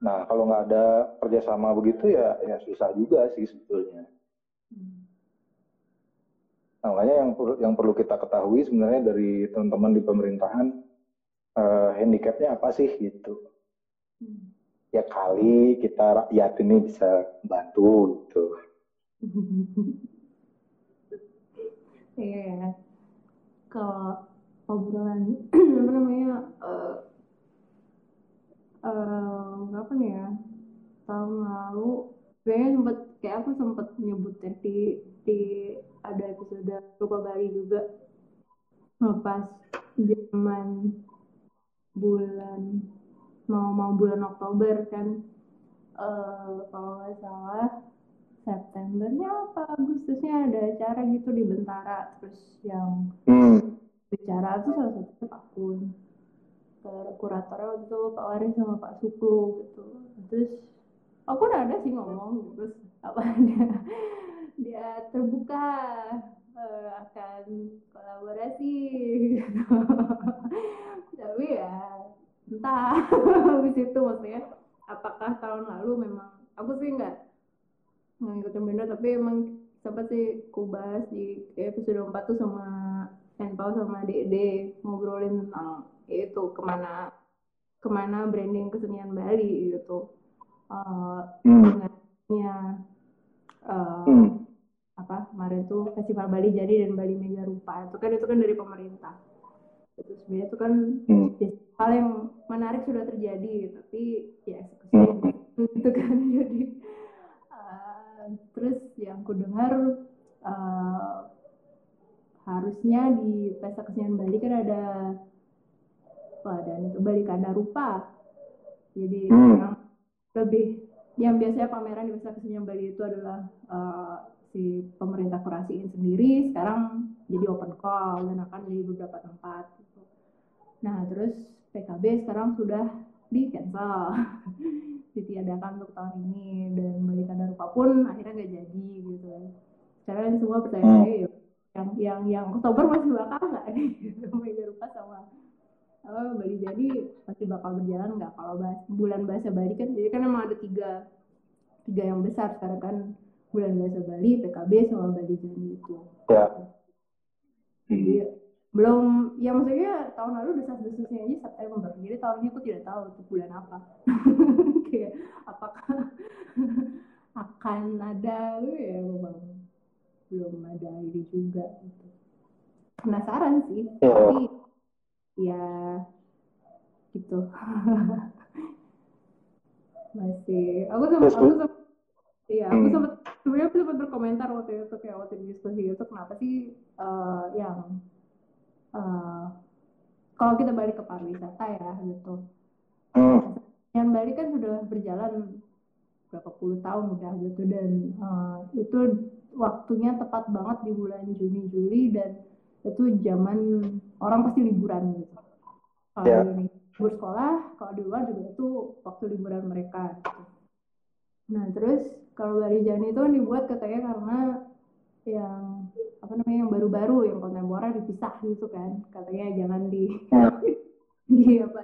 Nah kalau nggak ada kerjasama begitu ya ya susah juga sih sebetulnya. Hmm. Nah, makanya yang perlu yang perlu kita ketahui sebenarnya dari teman-teman di pemerintahan eh, handicapnya apa sih gitu. Hmm. Ya kali kita rakyat ini bisa bantu gitu. Iya ya. Kalau obrolan apa namanya eh eh, apa nih ya tahun lalu kayaknya sempet kayak aku sempet ya di di ada episode lupa Bali juga pas zaman bulan mau mau bulan Oktober kan eh kalau nggak salah Septembernya apa Agustusnya ada acara gitu di Bentara terus yang Hmm. bicara tuh salah satunya Pak Kun. Kuratornya waktu itu Pak Waris sama Pak Suklu gitu. Terus aku udah ada sih ngomong terus apa dia dia terbuka eh, akan kolaborasi gitu. Tapi ya entah habis itu maksudnya apakah tahun lalu memang aku sih nggak ngikutin benda tapi emang sempat sih ku bahas di episode 4 tuh sama Enpau sama Dede ngobrolin tentang itu ke mana ke mana branding kesenian Bali gitu Hmm. dengannya eh, Hmm. apa kemarin tuh Festival Bali Jadi dan Bali Mega Rupa itu kan itu kan dari pemerintah itu sebenarnya itu kan Hmm. ya, hal yang menarik sudah terjadi tapi ya eksekusinya gitu kan jadi terus yang ku dengar eh, harusnya di pesta kesenian Bali kan ada wah dan itu Bali Kada Rupa jadi Hmm. yang lebih yang biasanya pameran di Pesta Kesenian Bali itu adalah uh, si pemerintah kurasiin sendiri sekarang jadi open call dan akan di beberapa tempat gitu. Nah terus PKB sekarang sudah di cancel ditiadakan untuk tahun ini dan Bali Rupa pun akhirnya nggak jadi gitu sekarang semua percaya hmm. saya ya yang yang yang Oktober masih bakal nggak? Nih Bali Rupa sama oh, Bali jadi masih bakal berjalan nggak? Kalau bahas, bulan bahasa Bali kan jadi kan emang ada tiga tiga yang besar sekarang kan. Bulan bahasa Bali PKB sama Bali jadi itu. Ya. Jadi belum ya maksudnya tahun lalu desas-desusnya aja September. Jadi tahun ini aku tidak tahu itu bulan apa kayak apakah akan ada ya memang belum ada ini juga gitu. penasaran sih ya. tapi ya gitu masih aku sama aku sama iya aku hmm. sempat sebenarnya aku sempat berkomentar waktu itu kayak waktu di diskusi itu kenapa sih uh, yang uh, kalau kita balik ke pariwisata ya gitu hmm. Yang Bali kan sudah berjalan berapa puluh tahun udah gitu dan uh, itu waktunya tepat banget di bulan Juni Juli dan itu zaman orang pasti liburan gitu. Kalau yeah. di libur sekolah, kalau di luar juga itu waktu liburan mereka. Gitu. Nah terus kalau dari Jani itu dibuat katanya karena yang apa namanya yang baru-baru yang kontemporer dipisah gitu kan katanya jangan di yeah. di apa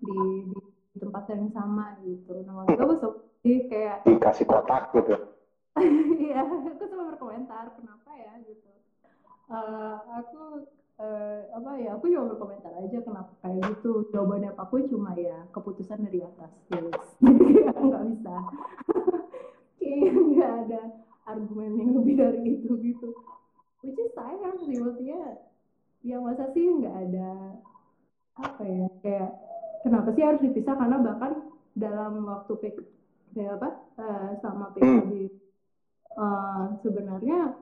di, di tempat yang sama gitu. Nah waktu itu aku sih kayak dikasih kotak gitu. Iya, aku cuma berkomentar kenapa ya gitu uh, aku uh, apa ya aku juga berkomentar aja kenapa kayak gitu jawabannya aku cuma ya keputusan dari atas yes. jadi aku nggak bisa kayak nggak ada argumen yang lebih dari itu gitu which is sayang sih maksudnya ya masa sih nggak ada apa ya kayak kenapa sih harus dipisah? Karena bahkan dalam waktu PK, kayak apa uh, sama PKB uh, sebenarnya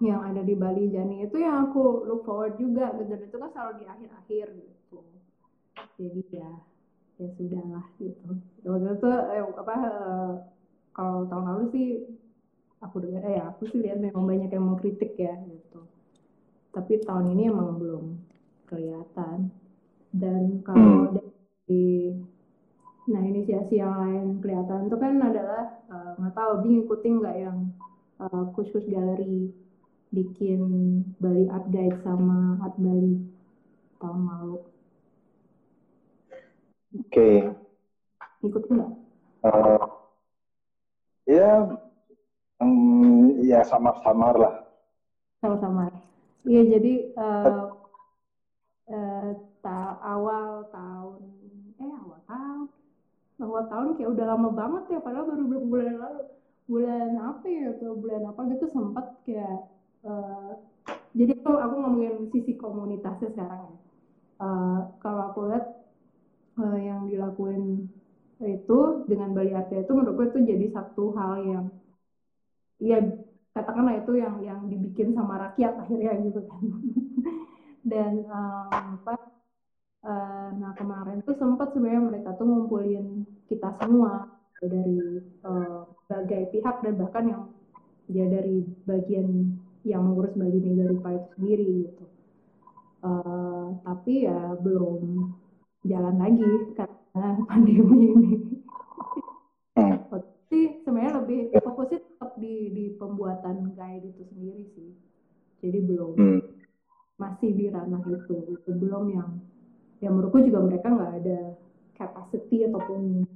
yang ada di Bali Jani itu yang aku look forward juga gitu. Dan itu kan selalu di akhir-akhir gitu. Jadi ya ya sudahlah gitu. Waktu itu eh, apa eh, kalau tahun lalu sih aku dengar eh aku sih lihat memang banyak yang mengkritik ya gitu. Tapi tahun ini emang belum kelihatan dan kalau hmm. dari nah inisiasi yang lain kelihatan itu kan adalah eh, nggak uh, tahu bingung ngikutin nggak yang uh, khusus galeri bikin Bali Art Guide sama Art Bali tahun lalu. Oke. Okay. Ikutin nggak? Uh, ya, um, ya samar-samar lah. Sama-samar. Iya jadi uh, uh, ta awal tahun, eh awal tahun, awal tahun kayak udah lama banget ya, padahal baru beberapa bulan lalu. Bulan apa ya, atau bulan apa gitu sempat kayak uh, jadi tuh aku ngomongin sisi komunitasnya sekarang ya. Uh, kalau aku lihat uh, yang dilakuin itu dengan Bali Arte itu menurutku itu jadi satu hal yang ya katakanlah itu yang yang dibikin sama rakyat akhirnya gitu kan dan um, apa uh, nah kemarin tuh sempat sebenarnya mereka tuh ngumpulin kita semua dari uh, berbagai pihak dan bahkan yang ya dari bagian yang mengurus Bali Rupa itu sendiri gitu. Uh, tapi ya belum jalan lagi karena pandemi ini. Hmm. Tapi sebenarnya lebih fokusnya tetap di di pembuatan guide itu sendiri sih. Jadi belum hmm. masih di ranah itu, itu belum yang yang menurutku juga mereka nggak ada capacity ataupun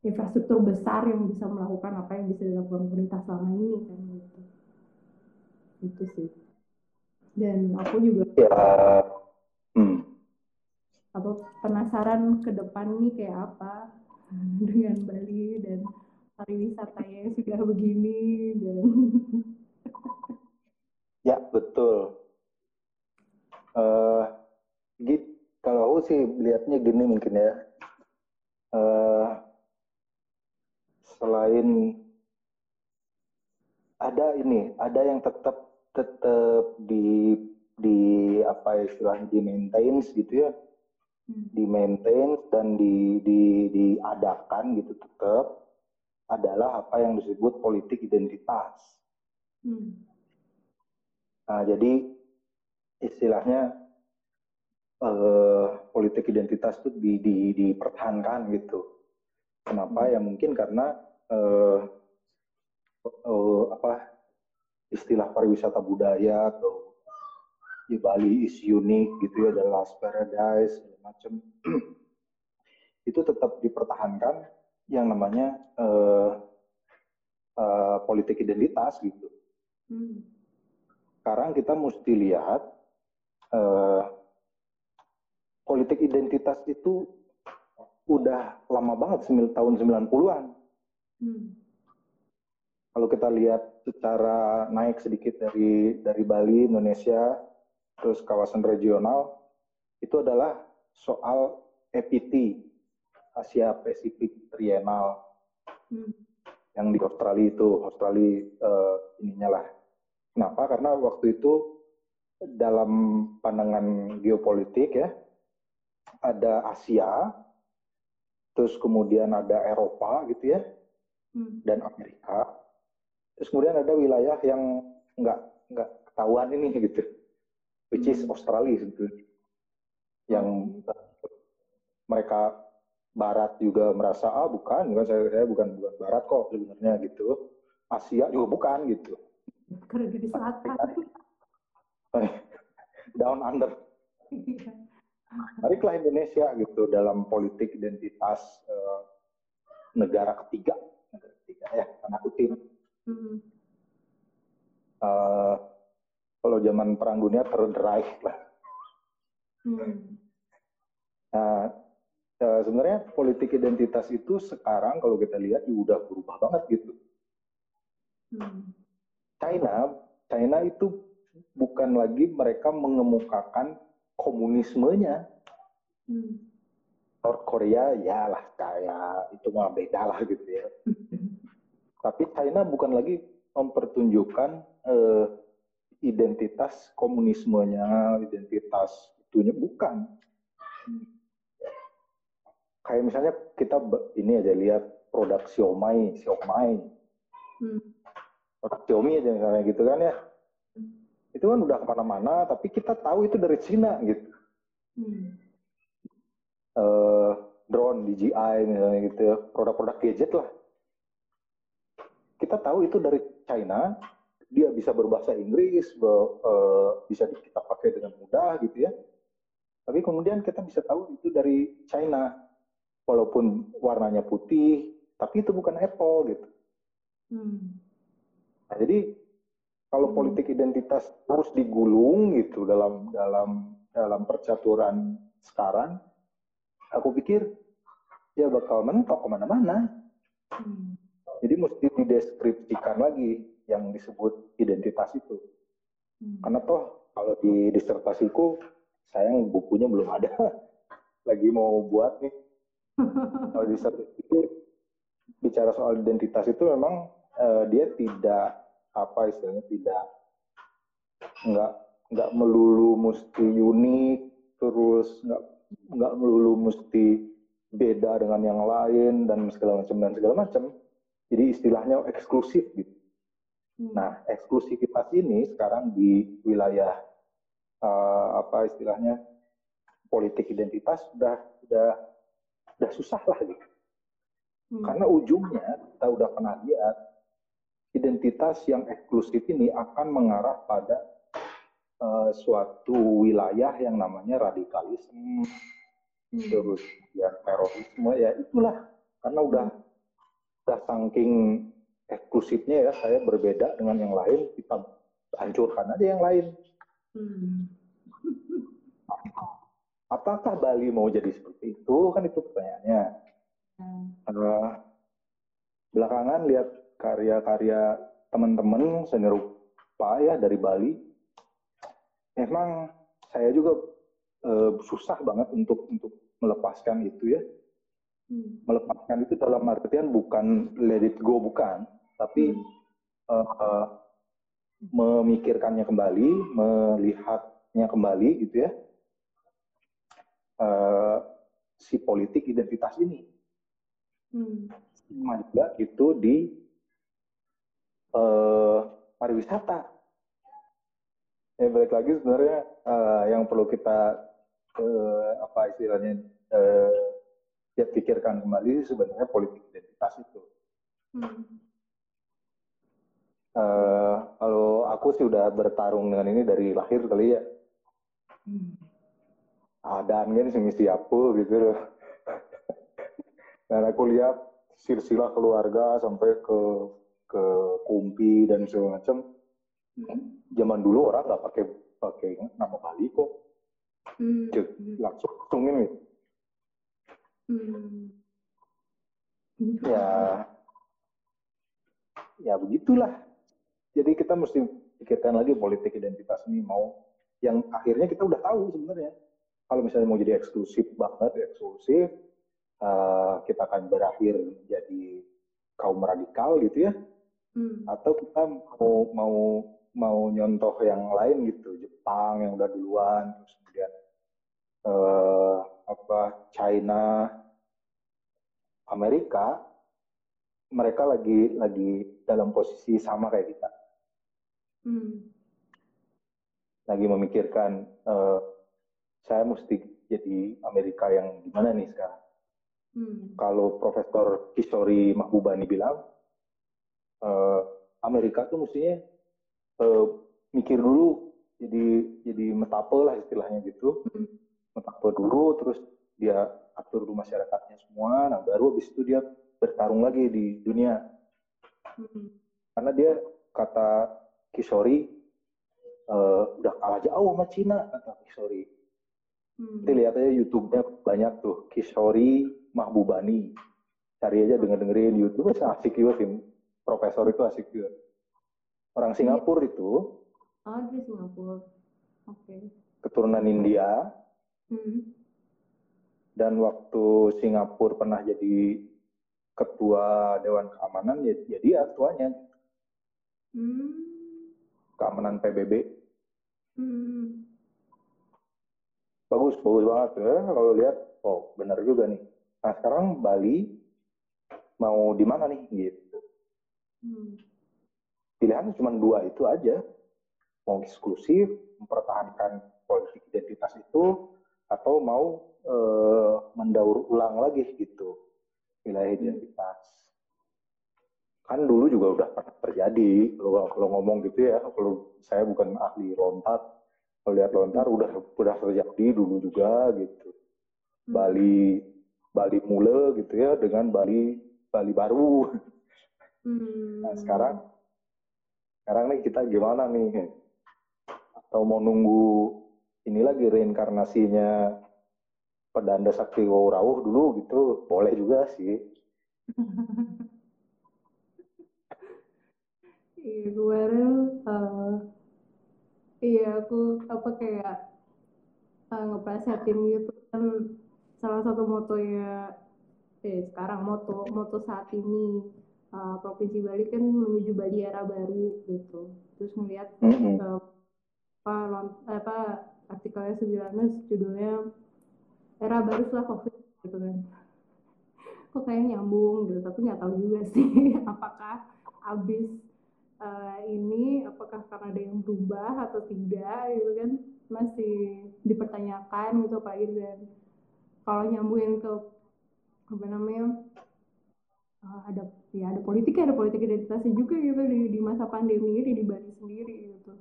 infrastruktur besar yang bisa melakukan apa yang bisa dilakukan pemerintah selama ini kan gitu. Itu sih. Dan aku juga ya hmm. apa penasaran ke depan nih kayak apa dengan Bali dan pariwisatanya yang sudah begini dan ya betul. Uh, gitu kalau aku sih lihatnya gini mungkin ya uh, selain ada ini ada yang tetap tetap di di apa istilahnya di maintain gitu ya hmm. di maintain dan di di diadakan gitu tetap adalah apa yang disebut politik identitas. Hmm. Nah, jadi istilahnya eh, politik identitas itu di, di, dipertahankan gitu. Kenapa? Hmm. Ya mungkin karena eh, eh, apa istilah pariwisata budaya atau di Bali is unique gitu ya, the last paradise segala macam itu tetap dipertahankan yang namanya uh, uh, politik identitas gitu. Hmm. Sekarang kita mesti lihat uh, politik identitas itu udah lama banget tahun 90-an. Hmm. Kalau kita lihat secara naik sedikit dari dari Bali, Indonesia, terus kawasan regional itu adalah soal EPT Asia Pacific Trienal hmm. yang di Australia itu Australia uh, ininya lah kenapa karena waktu itu dalam pandangan geopolitik ya ada Asia terus kemudian ada Eropa gitu ya hmm. dan Amerika. Terus kemudian ada wilayah yang nggak nggak ketahuan ini gitu which is hmm. Australia sebetulnya. Yang mereka Barat juga merasa ah bukan bukan saya, saya bukan bukan Barat kok sebenarnya gitu. Asia juga bukan gitu. Karena di selatan. Down under Mariklah Indonesia gitu dalam politik identitas uh, negara ketiga negara ketiga ya karena kutip mm -hmm. uh, kalau zaman perang dunia terdrive lah. Hmm. Nah, uh, sebenarnya politik identitas itu sekarang kalau kita lihat ya udah berubah banget gitu. Hmm. China, China itu bukan lagi mereka mengemukakan komunismenya. Hmm. North Korea ya lah kayak itu mah beda lah gitu ya. Hmm. Tapi China bukan lagi mempertunjukkan uh, identitas komunismenya, identitas itunya bukan. Kayak misalnya kita ini aja lihat produk Xiaomi, Xiaomi. Hmm. Produk Xiaomi aja misalnya gitu kan ya. Itu kan udah ke mana-mana, tapi kita tahu itu dari Cina gitu. Hmm. Uh, drone DJI misalnya gitu ya, produk-produk gadget lah. Kita tahu itu dari China, dia bisa berbahasa Inggris, be, uh, bisa kita pakai dengan mudah gitu ya. Tapi kemudian kita bisa tahu itu dari China, walaupun warnanya putih, tapi itu bukan Apple gitu. Hmm. Nah, jadi kalau hmm. politik identitas terus digulung gitu dalam dalam dalam percaturan sekarang, aku pikir ya bakal mentok ke mana-mana. Hmm. Jadi mesti dideskripsikan lagi yang disebut identitas itu. Hmm. Karena toh kalau di disertasiku sayang bukunya belum ada. Lagi mau buat nih. kalau disertasi itu bicara soal identitas itu memang uh, dia tidak apa istilahnya tidak nggak nggak melulu mesti unik terus nggak nggak melulu mesti beda dengan yang lain dan segala macam dan segala macam jadi istilahnya eksklusif gitu Hmm. Nah, eksklusivitas ini sekarang di wilayah uh, apa istilahnya politik identitas sudah sudah sudah susah lah gitu. Hmm. Karena ujungnya kita udah pernah lihat identitas yang eksklusif ini akan mengarah pada uh, suatu wilayah yang namanya radikalisme, hmm. terus ya terorisme ya itulah karena udah udah saking eksklusifnya ya saya berbeda dengan yang lain kita hancurkan aja yang lain. Hmm. Apakah Bali mau jadi seperti itu kan itu pertanyaannya. Hmm. Uh, belakangan lihat karya-karya teman-teman seni rupa ya dari Bali, memang saya juga uh, susah banget untuk untuk melepaskan itu ya. Hmm. Melepaskan itu dalam artian bukan let it go bukan, tapi uh, memikirkannya kembali, melihatnya kembali gitu ya, uh, si politik identitas ini. Hmm. juga itu di uh, pariwisata. Ya balik lagi sebenarnya uh, yang perlu kita uh, apa istilahnya uh, ya pikirkan kembali sebenarnya politik identitas itu. Hmm. Uh, kalau aku sih udah bertarung dengan ini dari lahir kali ya. Hmm. Adaan kan sih aku gitu loh. Dan aku lihat silsilah keluarga sampai ke ke kumpi dan segala macam. Hmm. Zaman dulu orang nggak pakai pakai nama Bali kok. Hmm. Langsung langsung ini. Hmm. Ya, ya begitulah. Jadi kita mesti pikirkan lagi politik identitas ini mau yang akhirnya kita udah tahu sebenarnya. Kalau misalnya mau jadi eksklusif banget, eksklusif, uh, kita akan berakhir menjadi kaum radikal gitu ya hmm. atau kita mau mau mau nyontoh yang lain gitu Jepang yang udah duluan terus kemudian uh, apa China Amerika mereka lagi lagi dalam posisi sama kayak kita hmm. lagi memikirkan uh, saya mesti jadi Amerika yang gimana nih sekarang Hmm. Kalau Profesor Kishori Mahbubani bilang, uh, Amerika tuh mestinya uh, mikir dulu, jadi jadi metape lah istilahnya gitu, hmm. metape dulu, terus dia atur dulu masyarakatnya semua, nah baru habis itu dia bertarung lagi di dunia. Hmm. Karena dia kata Kishori uh, udah kalah jauh sama Cina kata Kishori. Hmm. Nanti lihat aja YouTube-nya banyak tuh Kishori Mahbubani. Cari aja denger dengerin YouTube, asik juga sih. Profesor itu asik juga. Orang Singapura itu. Oh, di Singapura. Oke. Okay. Keturunan India. Hmm. Dan waktu Singapura pernah jadi ketua Dewan Keamanan, ya, ya dia tuanya. Hmm. Keamanan PBB. Hmm. Bagus, bagus banget ya. Kalau lihat, oh benar juga nih Nah sekarang Bali mau di mana nih gitu. Hmm. Pilihannya cuma dua itu aja. Mau eksklusif, mempertahankan politik identitas itu, atau mau e, mendaur ulang lagi gitu wilayah hmm. identitas. Kan dulu juga udah pernah terjadi, kalau, kalau ngomong gitu ya, kalau saya bukan ahli lontar, kalau lihat lontar udah udah terjadi dulu juga gitu. Hmm. Bali Bali Mule gitu ya dengan Bali Bali baru. Hmm. Nah sekarang sekarang nih kita gimana nih? Atau mau nunggu ini lagi reinkarnasinya pedanda sakti rawuh dulu gitu boleh juga sih. Iya kemarin uh, iya aku apa kayak uh, ngeplesetin gitu kan salah satu moto ya eh sekarang moto moto saat ini uh, provinsi Bali kan menuju Bali era baru gitu. Terus melihat mm-hmm. uh, apa apa artikelnya sebenarnya judulnya era baru setelah covid gitu kan. Kok kayak nyambung gitu tapi nggak tahu juga sih. Apakah abis uh, ini apakah karena ada yang berubah atau tidak gitu kan. Masih dipertanyakan gitu apa gitu kan kalau nyambungin ke apa namanya uh, ada ya ada politik ada politik identitasnya juga gitu di, di masa pandemi ini di Bali sendiri gitu.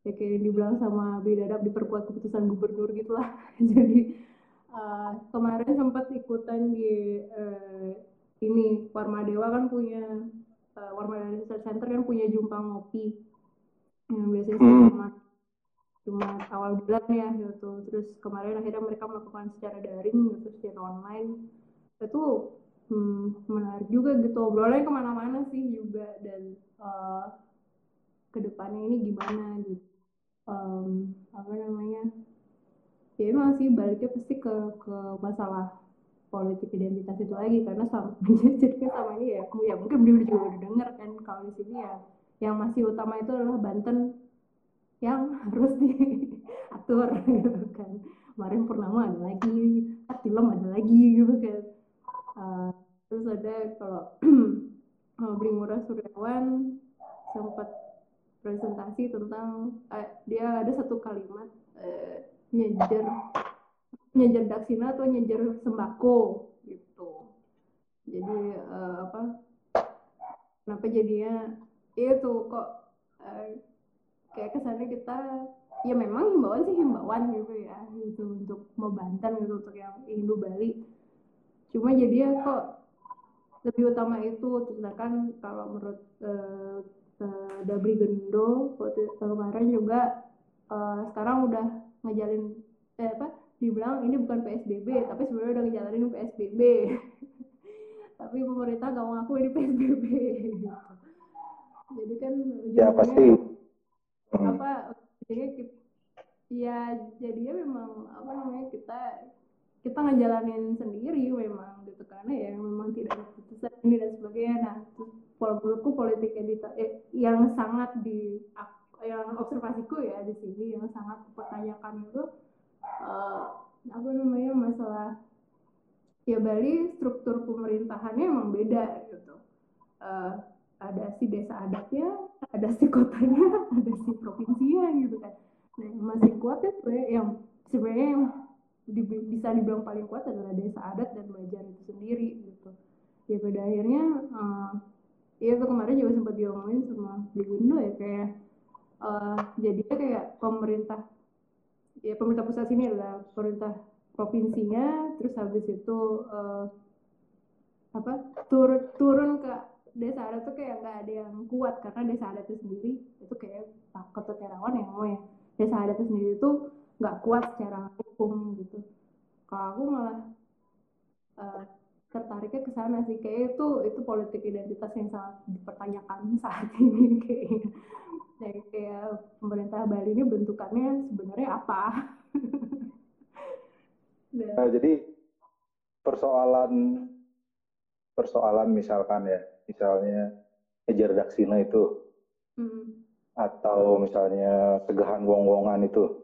Ya kayak dibilang sama Bidadap diperkuat keputusan gubernur gitulah. Jadi uh, kemarin sempat ikutan di uh, ini Warma Dewa kan punya uh, Warma Research Center kan punya jumpa ngopi. Yang biasanya hmm. cuma awal bulan ya gitu. Terus kemarin akhirnya mereka melakukan secara daring gitu secara online. Itu hmm, menarik juga gitu. Obrolannya ke mana-mana sih juga dan uh, ke depannya ini gimana gitu. Um, apa namanya? Ya emang sih baliknya pasti ke ke masalah politik identitas itu lagi. Karena sama jadi sama ini ya ya mungkin dia juga udah denger kan kalau di sini ya. Yang masih utama itu adalah Banten yang harus diatur gitu kan. Kemarin purnama ada lagi film ada lagi gitu kan ada kalau beli murah Suryawan sempat presentasi tentang eh, dia ada satu kalimat eh, nyejer nyejer daksina atau nyejer sembako gitu. Jadi eh, apa kenapa jadinya itu kok eh, kayak kesannya kita ya memang himbauan sih himbauan gitu ya gitu untuk membantan gitu untuk yang Indo Bali. Cuma jadi ya kok lebih utama itu sedangkan kalau menurut uh, uh, Dabri Gendo waktu kemarin juga uh, sekarang udah ngejalin eh, apa dibilang ini bukan PSBB tapi sebenarnya udah ngejalanin PSBB tapi pemerintah gak mau ngaku ini PSBB jadi kan ya pasti. hmm. apa jadi ya jadinya memang apa namanya kita kita ngejalanin sendiri memang gitu karena ya memang tidak ada putusan ini dan sebagainya. Nah menurutku politik edita eh, yang sangat di yang observasiku ya di sini yang sangat dipertanyakan itu uh, apa namanya masalah ya Bali struktur pemerintahannya emang beda gitu. Uh, ada si desa adatnya ada si kotanya ada si provinsinya gitu kan. Nah masih kuat ya yang sebenarnya yang di, bisa dibilang paling kuat adalah desa adat dan Bajan itu sendiri gitu. Ya pada akhirnya uh, ya itu kemarin juga sempat diomongin sama Bigundo ya kayak uh, jadinya kayak pemerintah ya pemerintah pusat sini adalah pemerintah provinsinya terus habis itu uh, apa turun turun ke desa adat tuh kayak nggak ada yang kuat karena desa adat itu sendiri itu kayak takut Terawan yang mau ya desa adat itu sendiri itu nggak kuat secara hukum gitu. Kalau aku malah uh, tertariknya ke sana sih. Kayak itu itu politik identitas yang sangat dipertanyakan saat ini kayaknya. Kayak, kayak pemerintah Bali ini bentukannya sebenarnya apa? Nah, jadi persoalan persoalan misalkan ya misalnya ngejar daksina itu hmm. atau misalnya segahan wong-wongan itu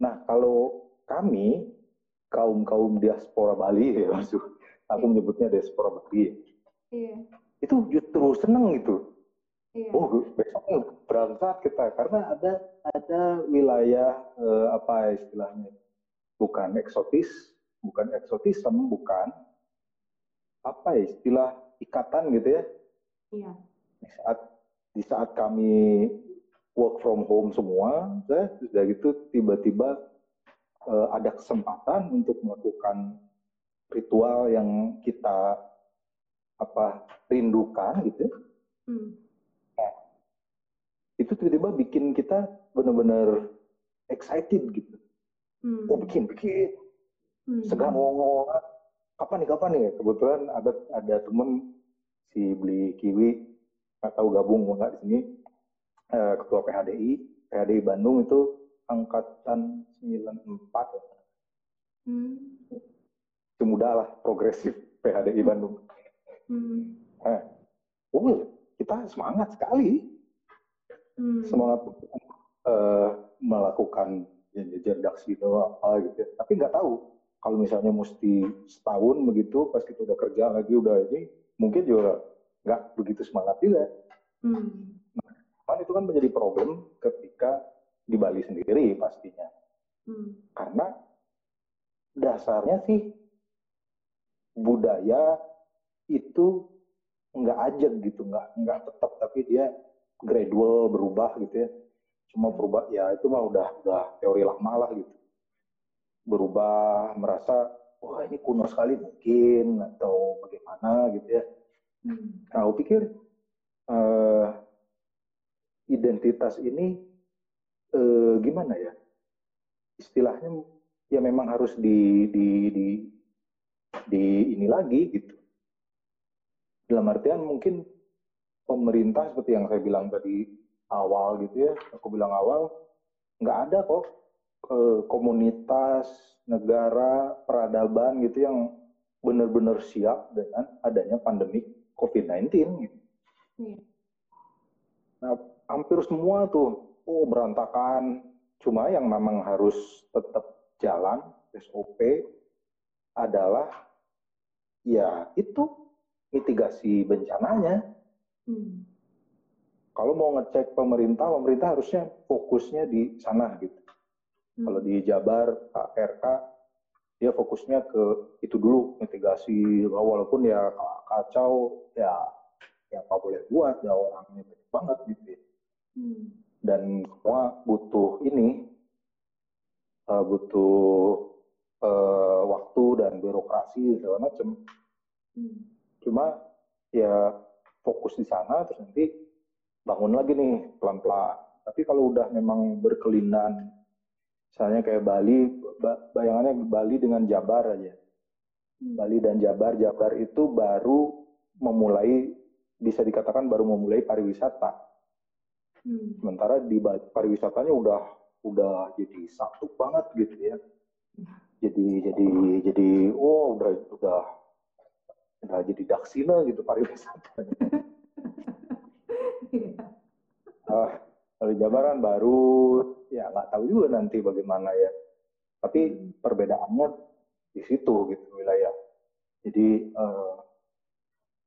Nah, kalau kami kaum kaum diaspora Bali ya maksud aku yeah. menyebutnya diaspora Bali. Yeah. Itu justru seneng gitu. Yeah. Oh, besok berangkat kita karena ada ada wilayah eh, apa istilahnya? Bukan eksotis, bukan eksotisme, bukan apa ya, istilah ikatan gitu ya. Iya. Di saat di saat kami work from home semua, ya, sudah gitu tiba-tiba uh, ada kesempatan untuk melakukan ritual yang kita apa rindukan gitu. Hmm. Nah, itu tiba-tiba bikin kita benar-benar excited gitu. Hmm. Oh bikin bikin. Hmm. Segan ngomong kapan nih kapan nih kebetulan ada ada temen si beli kiwi nggak tahu gabung nggak di sini eh, ketua PHDI, PHDI Bandung itu angkatan 94. Hmm. Semudah lah, progresif PHDI Bandung. Hmm. Eh, oh, kita semangat sekali. Hmm. Semangat uh, melakukan jajar daksi apa gitu ya. Tapi nggak tahu kalau misalnya mesti setahun begitu pas kita udah kerja lagi udah ini mungkin juga nggak begitu semangat juga. Hmm. Cuman itu kan menjadi problem ketika di Bali sendiri pastinya. Hmm. Karena dasarnya sih budaya itu nggak aja gitu, nggak nggak tetap tapi dia gradual berubah gitu ya. Cuma berubah ya itu mah udah udah teori lama lah gitu. Berubah merasa wah ini kuno sekali mungkin atau bagaimana gitu ya. Hmm. Nah, aku pikir uh, identitas ini eh, gimana ya istilahnya ya memang harus di di di di ini lagi gitu dalam artian mungkin pemerintah seperti yang saya bilang tadi awal gitu ya aku bilang awal nggak ada kok eh, komunitas negara peradaban gitu yang benar-benar siap dengan adanya pandemi COVID-19 gitu. Hmm. Nah, hampir semua tuh oh berantakan. Cuma yang memang harus tetap jalan SOP adalah ya itu mitigasi bencananya. Hmm. Kalau mau ngecek pemerintah, pemerintah harusnya fokusnya di sana gitu. Hmm. Kalau di Jabar, KRK, dia fokusnya ke itu dulu mitigasi walaupun ya kacau ya ya apa boleh buat ya orangnya banyak banget gitu ya. Hmm. dan semua butuh ini uh, butuh uh, waktu dan birokrasi segala macam hmm. cuma ya fokus di sana terus nanti bangun lagi nih pelan-pelan tapi kalau udah memang berkelindan Misalnya kayak Bali, bayangannya Bali dengan Jabar aja. Hmm. Bali dan Jabar, Jabar itu baru memulai, bisa dikatakan baru memulai pariwisata. Hmm. Sementara di pariwisatanya udah udah jadi satu banget gitu ya. Jadi jadi jadi oh udah udah udah jadi daksina gitu pariwisata. uh, kalau Jabar kan baru ya nggak tahu juga nanti bagaimana ya. Tapi hmm. perbedaannya di situ gitu wilayah. Jadi uh,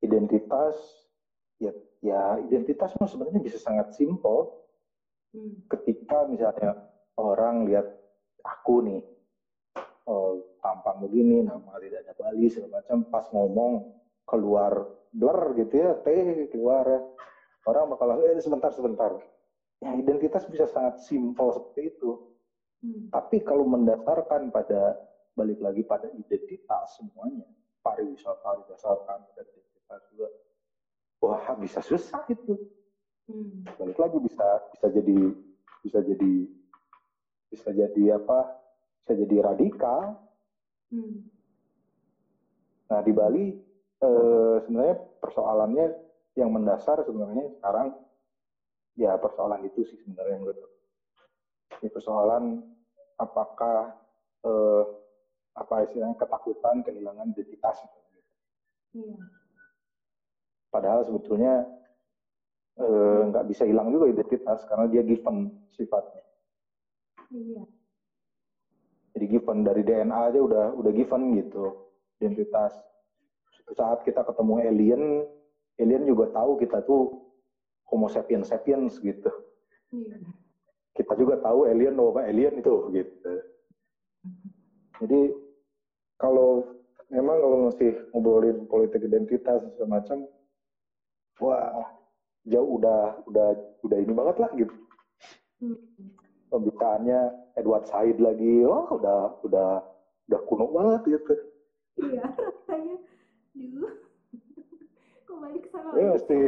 identitas ya ya identitas sebenarnya bisa sangat simpel. Hmm. Ketika misalnya orang lihat aku nih uh, tampang begini, nama tidak ada Bali segala macam, pas ngomong keluar blur gitu ya, teh keluar ya. Orang bakal eh sebentar sebentar ya identitas bisa sangat simpel seperti itu. Hmm. Tapi kalau mendasarkan pada balik lagi pada identitas semuanya, pariwisata didasarkan pada identitas juga, wah bisa susah itu. Hmm. Balik lagi bisa bisa jadi bisa jadi bisa jadi apa? Bisa jadi radikal. Hmm. Nah di Bali eh, sebenarnya persoalannya yang mendasar sebenarnya sekarang ya persoalan itu sih sebenarnya menurut ini persoalan apakah eh, apa istilahnya ketakutan kehilangan identitas gitu. Iya. Padahal sebetulnya eh, nggak eh, bisa hilang juga identitas karena dia given sifatnya. Iya. Jadi given dari DNA aja udah udah given gitu identitas. Saat kita ketemu alien, alien juga tahu kita tuh Homo sapiens sapiens gitu. Iya. Kita juga tahu alien apa alien itu gitu. Jadi kalau memang kalau masih ngobrolin politik identitas semacam, wah jauh udah udah udah ini banget lah gitu. Hmm. Pembicaraannya Edward Said lagi, oh udah udah udah kuno banget gitu. Iya rasanya, duh, kembali ke sana. Ya mesti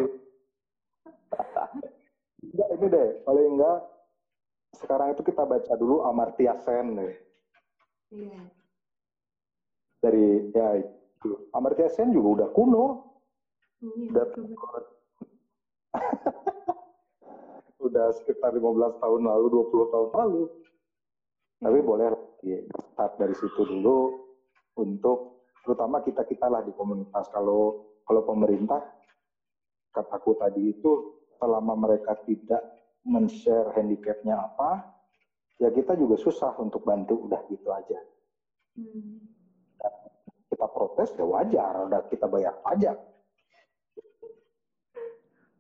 enggak, ini deh, paling enggak sekarang itu kita baca dulu Amartya Sen deh. Iya. Dari ya itu. Amartya Sen juga udah kuno. Iya, udah udah sekitar 15 tahun lalu, 20 tahun lalu. Tapi iya. boleh start dari situ dulu untuk terutama kita kita lah di komunitas. Kalau kalau pemerintah kataku tadi itu selama mereka tidak men-share handicapnya apa, ya kita juga susah untuk bantu, udah gitu aja. Hmm. kita protes ya wajar, udah kita bayar pajak.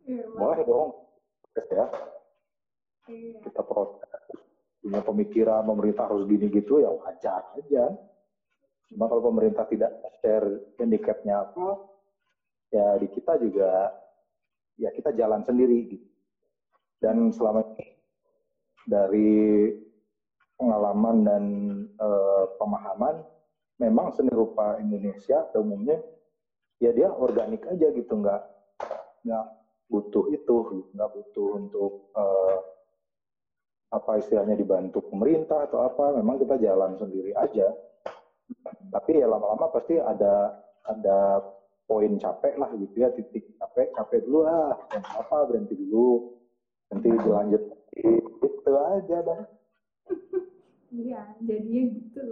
Ya, Boleh dong, ya. Iya. Kita protes, punya pemikiran pemerintah harus gini gitu ya wajar aja. Cuma kalau pemerintah tidak share handicapnya apa, ya di kita juga ya kita jalan sendiri gitu. Dan selama ini dari pengalaman dan e, pemahaman, memang seni rupa Indonesia pada umumnya ya dia organik aja gitu, nggak nggak butuh itu, gitu. nggak butuh untuk e, apa istilahnya dibantu pemerintah atau apa, memang kita jalan sendiri aja. Tapi ya lama-lama pasti ada ada poin capek lah gitu ya titik capek capek dulu lah yang apa berhenti dulu nanti dilanjut itu aja dah iya jadinya gitu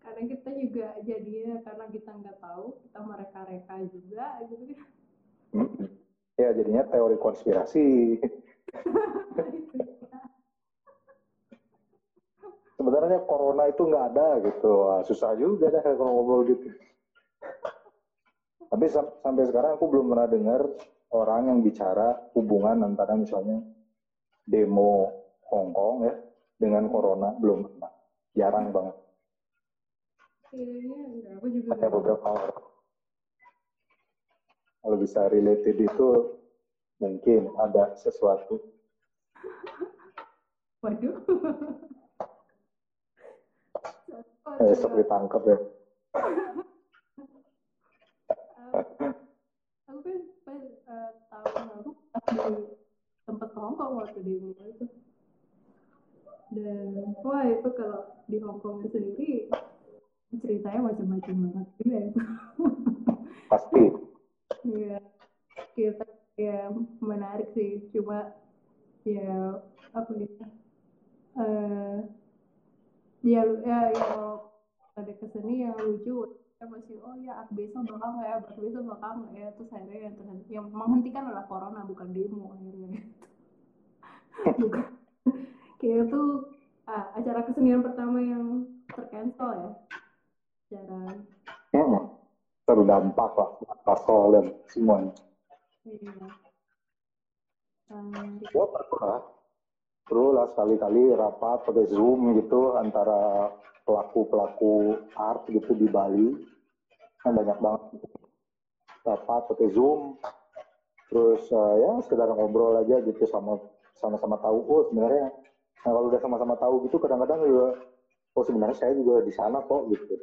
karena kita juga jadinya karena kita nggak tahu kita mereka-reka juga gitu hmm. Ya jadinya teori konspirasi. Sebenarnya corona itu nggak ada gitu. Wah, susah juga dah kalau ngobrol gitu. Tapi sam- sampai sekarang aku belum pernah dengar orang yang bicara hubungan antara misalnya demo Hong Kong ya dengan corona. Belum pernah. Jarang banget. Kayaknya enggak. Aku juga hanya beberapa orang kalau bisa related itu mungkin ada sesuatu. Waduh. Eh, sok ditangkap ya. Aku kan pas eh, tahun lalu di tempat Hongkong waktu di Mumbai itu. Dan wah itu kalau di Hongkong sendiri ceritanya macam-macam banget juga itu pasti Iya, kita ya menarik sih. Cuma ya apa ya? Eh, ya, ya, ya kalau ada keseni yang lucu, kita masih oh ya art besok bakal nggak ya, art besok bakal nggak ya, terus akhirnya yang terhenti, yang menghentikan adalah corona bukan demo akhirnya. bukan. Kayak itu acara kesenian pertama yang tercancel ya, acara hmm. Terdampak lah pasal dan semuanya iya. Um, Gua pernah Terus lah sekali-kali rapat pakai Zoom gitu antara pelaku-pelaku art gitu di Bali. Kan banyak banget. Rapat pakai Zoom. Terus eh, ya sekedar ngobrol aja gitu sama sama-sama tahu. Oh sebenarnya nah kalau udah sama-sama tahu gitu kadang-kadang juga oh sebenarnya saya juga di sana kok gitu.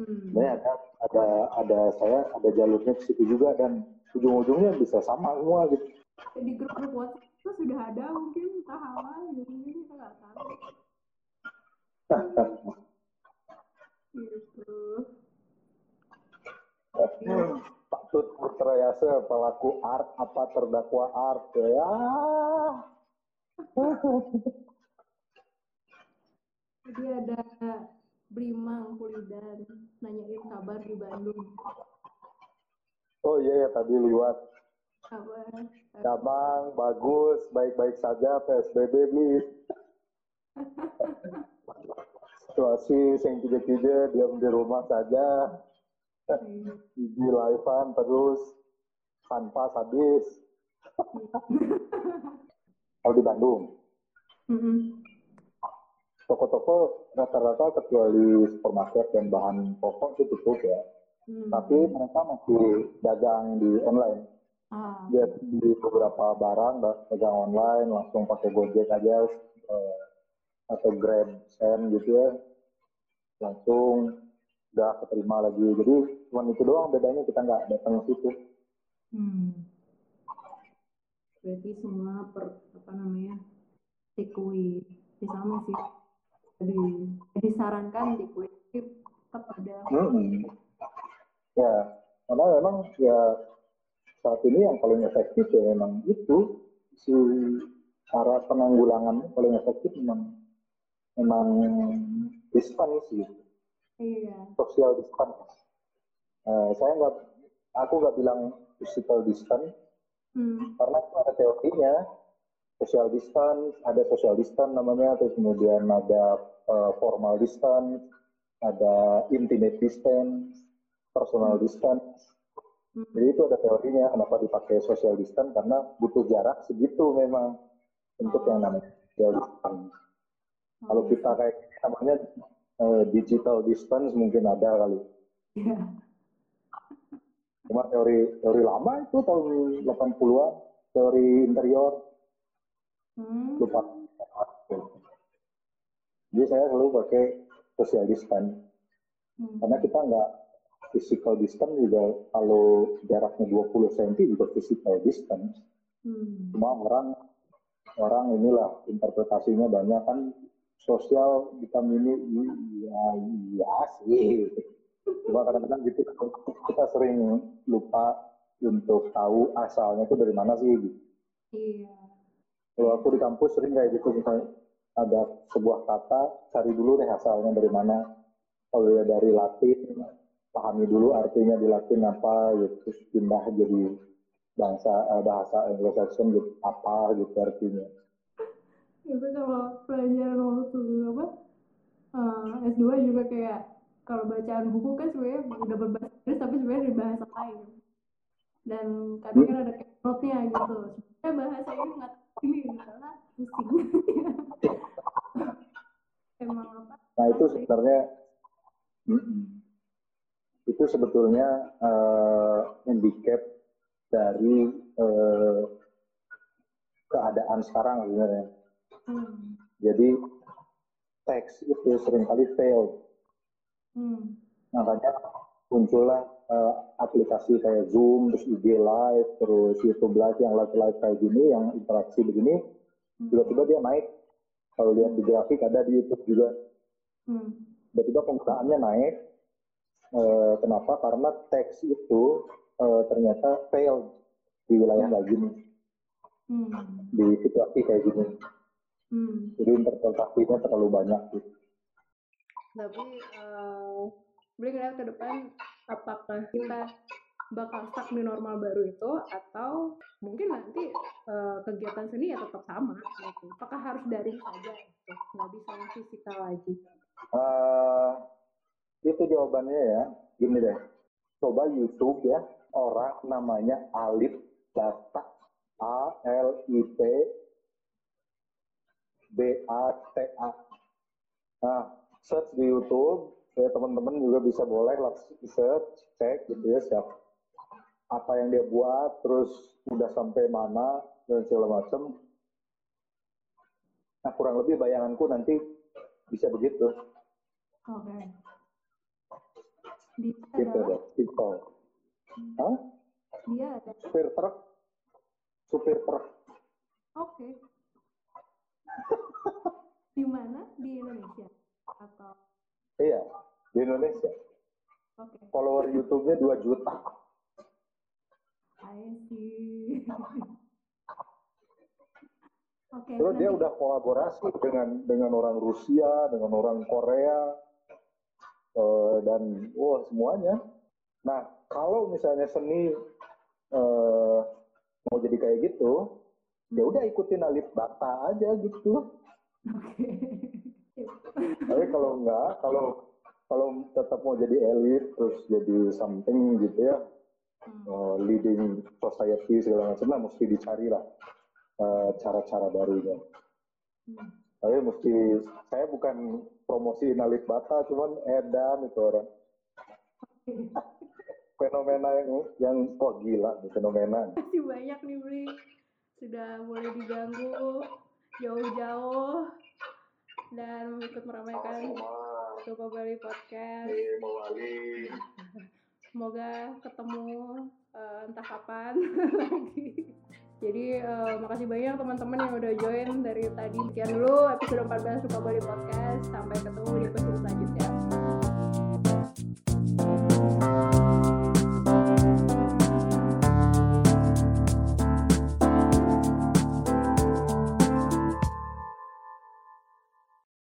Hmm. Sebenarnya ada ada ada saya ada jalurnya ke situ juga dan ujung-ujungnya bisa sama semua gitu. di grup-grup WhatsApp itu sudah ada mungkin entah apa gitu mungkin kita nggak tahu gitu patut berterayasa pelaku art apa terdakwa art ya jadi ada Brimang Pulidan nanyain kabar di Bandung. Oh iya ya tadi liwat kabar Damang bagus baik-baik saja PSBB nih situasi sing tiga-tiga diam di rumah saja. Di livean terus tanpa habis kalau di Bandung. Mm-mm. Toko-toko rata-rata kecuali supermarket dan bahan pokok itu tutup ya Hmm. tapi mereka masih dagang di online ah dia beli beberapa barang da- dagang online langsung pakai gojek aja eh, atau grab send gitu ya langsung udah keterima lagi jadi cuma itu doang bedanya kita nggak datang ke situ Hmm. Berarti semua per apa namanya take away ya sama sih. Jadi disarankan take away tetap ada. Hmm. ya karena memang ya saat ini yang paling efektif ya memang itu si cara penanggulangan paling efektif memang memang distance gitu Iya. social distance. Eh, saya nggak, aku nggak bilang physical distance Hmm. karena itu ada teorinya. Social distance, ada social distance namanya, terus kemudian ada eh, formal distance, ada intimate distance, personal distance. Hmm. Jadi itu ada teorinya kenapa dipakai social distance karena butuh jarak segitu memang untuk yang namanya social distance. Kalau Oh, kita kayak namanya eh, digital distance mungkin ada kali. Iya. Cuma teori teori lama itu tahun 80-an, teori interior, Hmm. lupa. Jadi saya selalu pakai social distance. Hmm. Karena kita nggak physical distance juga kalau jaraknya 20 cm juga physical distance. Hmm. Cuma orang orang inilah interpretasinya banyak kan sosial ditamini iya iya sih. Cuma kadang-kadang gitu kita sering lupa untuk tahu asalnya itu dari mana sih. gitu. Iya. Kalau aku di kampus sering kayak gitu misalnya ada sebuah kata cari dulu deh asalnya dari mana. Kalau ya dari Latin pahami dulu artinya di Latin apa gitu pindah jadi bangsa eh, bahasa Anglo-Saxon gitu apa gitu artinya. Itu kalau pelajaran waktu apa eh, S2 juga kayak kalau bacaan buku kan sebenarnya udah berbahasa tapi sebenarnya di bahasa lain dan kadang kan ada kayak gitu sebenarnya bahasa ini nggak ini pusing. Emang apa? Nah itu sebenarnya itu sebetulnya uh, handicap dari uh, keadaan sekarang sebenarnya. Hmm. jadi teks itu sering kali fail. Hmm. Makanya muncullah uh, aplikasi kayak Zoom, terus IG Live, terus YouTube Live yang live-live kayak gini, yang interaksi begini, hmm. tiba-tiba dia naik. Kalau lihat di grafik ada di YouTube juga. Hmm. Tiba-tiba penggunaannya naik. Uh, kenapa? Karena teks itu uh, ternyata fail di wilayah kayak gini. Hmm. Di situasi kayak gini. Hmm. Jadi interpretasinya terlalu banyak gitu tapi uh, beli ke depan apakah kita bakal stuck di normal baru itu atau mungkin nanti uh, kegiatan seni ya tetap sama gitu. Apakah harus daring saja gitu? Nggak bisa yang fisikal lagi? Uh, itu jawabannya ya, gini deh. Coba YouTube ya, orang namanya Alif Data A L I P B A T A. Nah, search di YouTube ya teman-teman juga bisa boleh langsung search cek gitu ya siap apa yang dia buat terus udah sampai mana dan segala macam nah kurang lebih bayanganku nanti bisa begitu oke okay. dia gitu ada TikTok hmm. Hah? dia ada supir truk supir truk oke okay. di mana di Indonesia atau iya di Indonesia okay. follower YouTube-nya 2 juta I see okay, Terus dia udah kolaborasi dengan dengan orang Rusia, dengan orang Korea, uh, dan wah semuanya. Nah kalau misalnya seni uh, mau jadi kayak gitu, ya udah ikutin Alif Bata aja gitu. Okay. Tapi kalau enggak, kalau kalau tetap mau jadi elit terus jadi something gitu ya, hmm. uh, leading society segala macam lah mesti dicari lah uh, cara-cara barunya. Hmm. Tapi mesti saya bukan promosi nalit bata, cuman edan itu orang. fenomena yang yang kok oh, gila nih fenomena. Masih banyak nih Bri, sudah mulai diganggu jauh-jauh dan ikut meramaikan Coba Bali Podcast. Semoga ketemu uh, entah kapan lagi. Jadi uh, makasih banyak teman-teman yang udah join dari tadi. Sekian dulu episode 14 Suka Bali Podcast. Sampai ketemu di episode selanjutnya.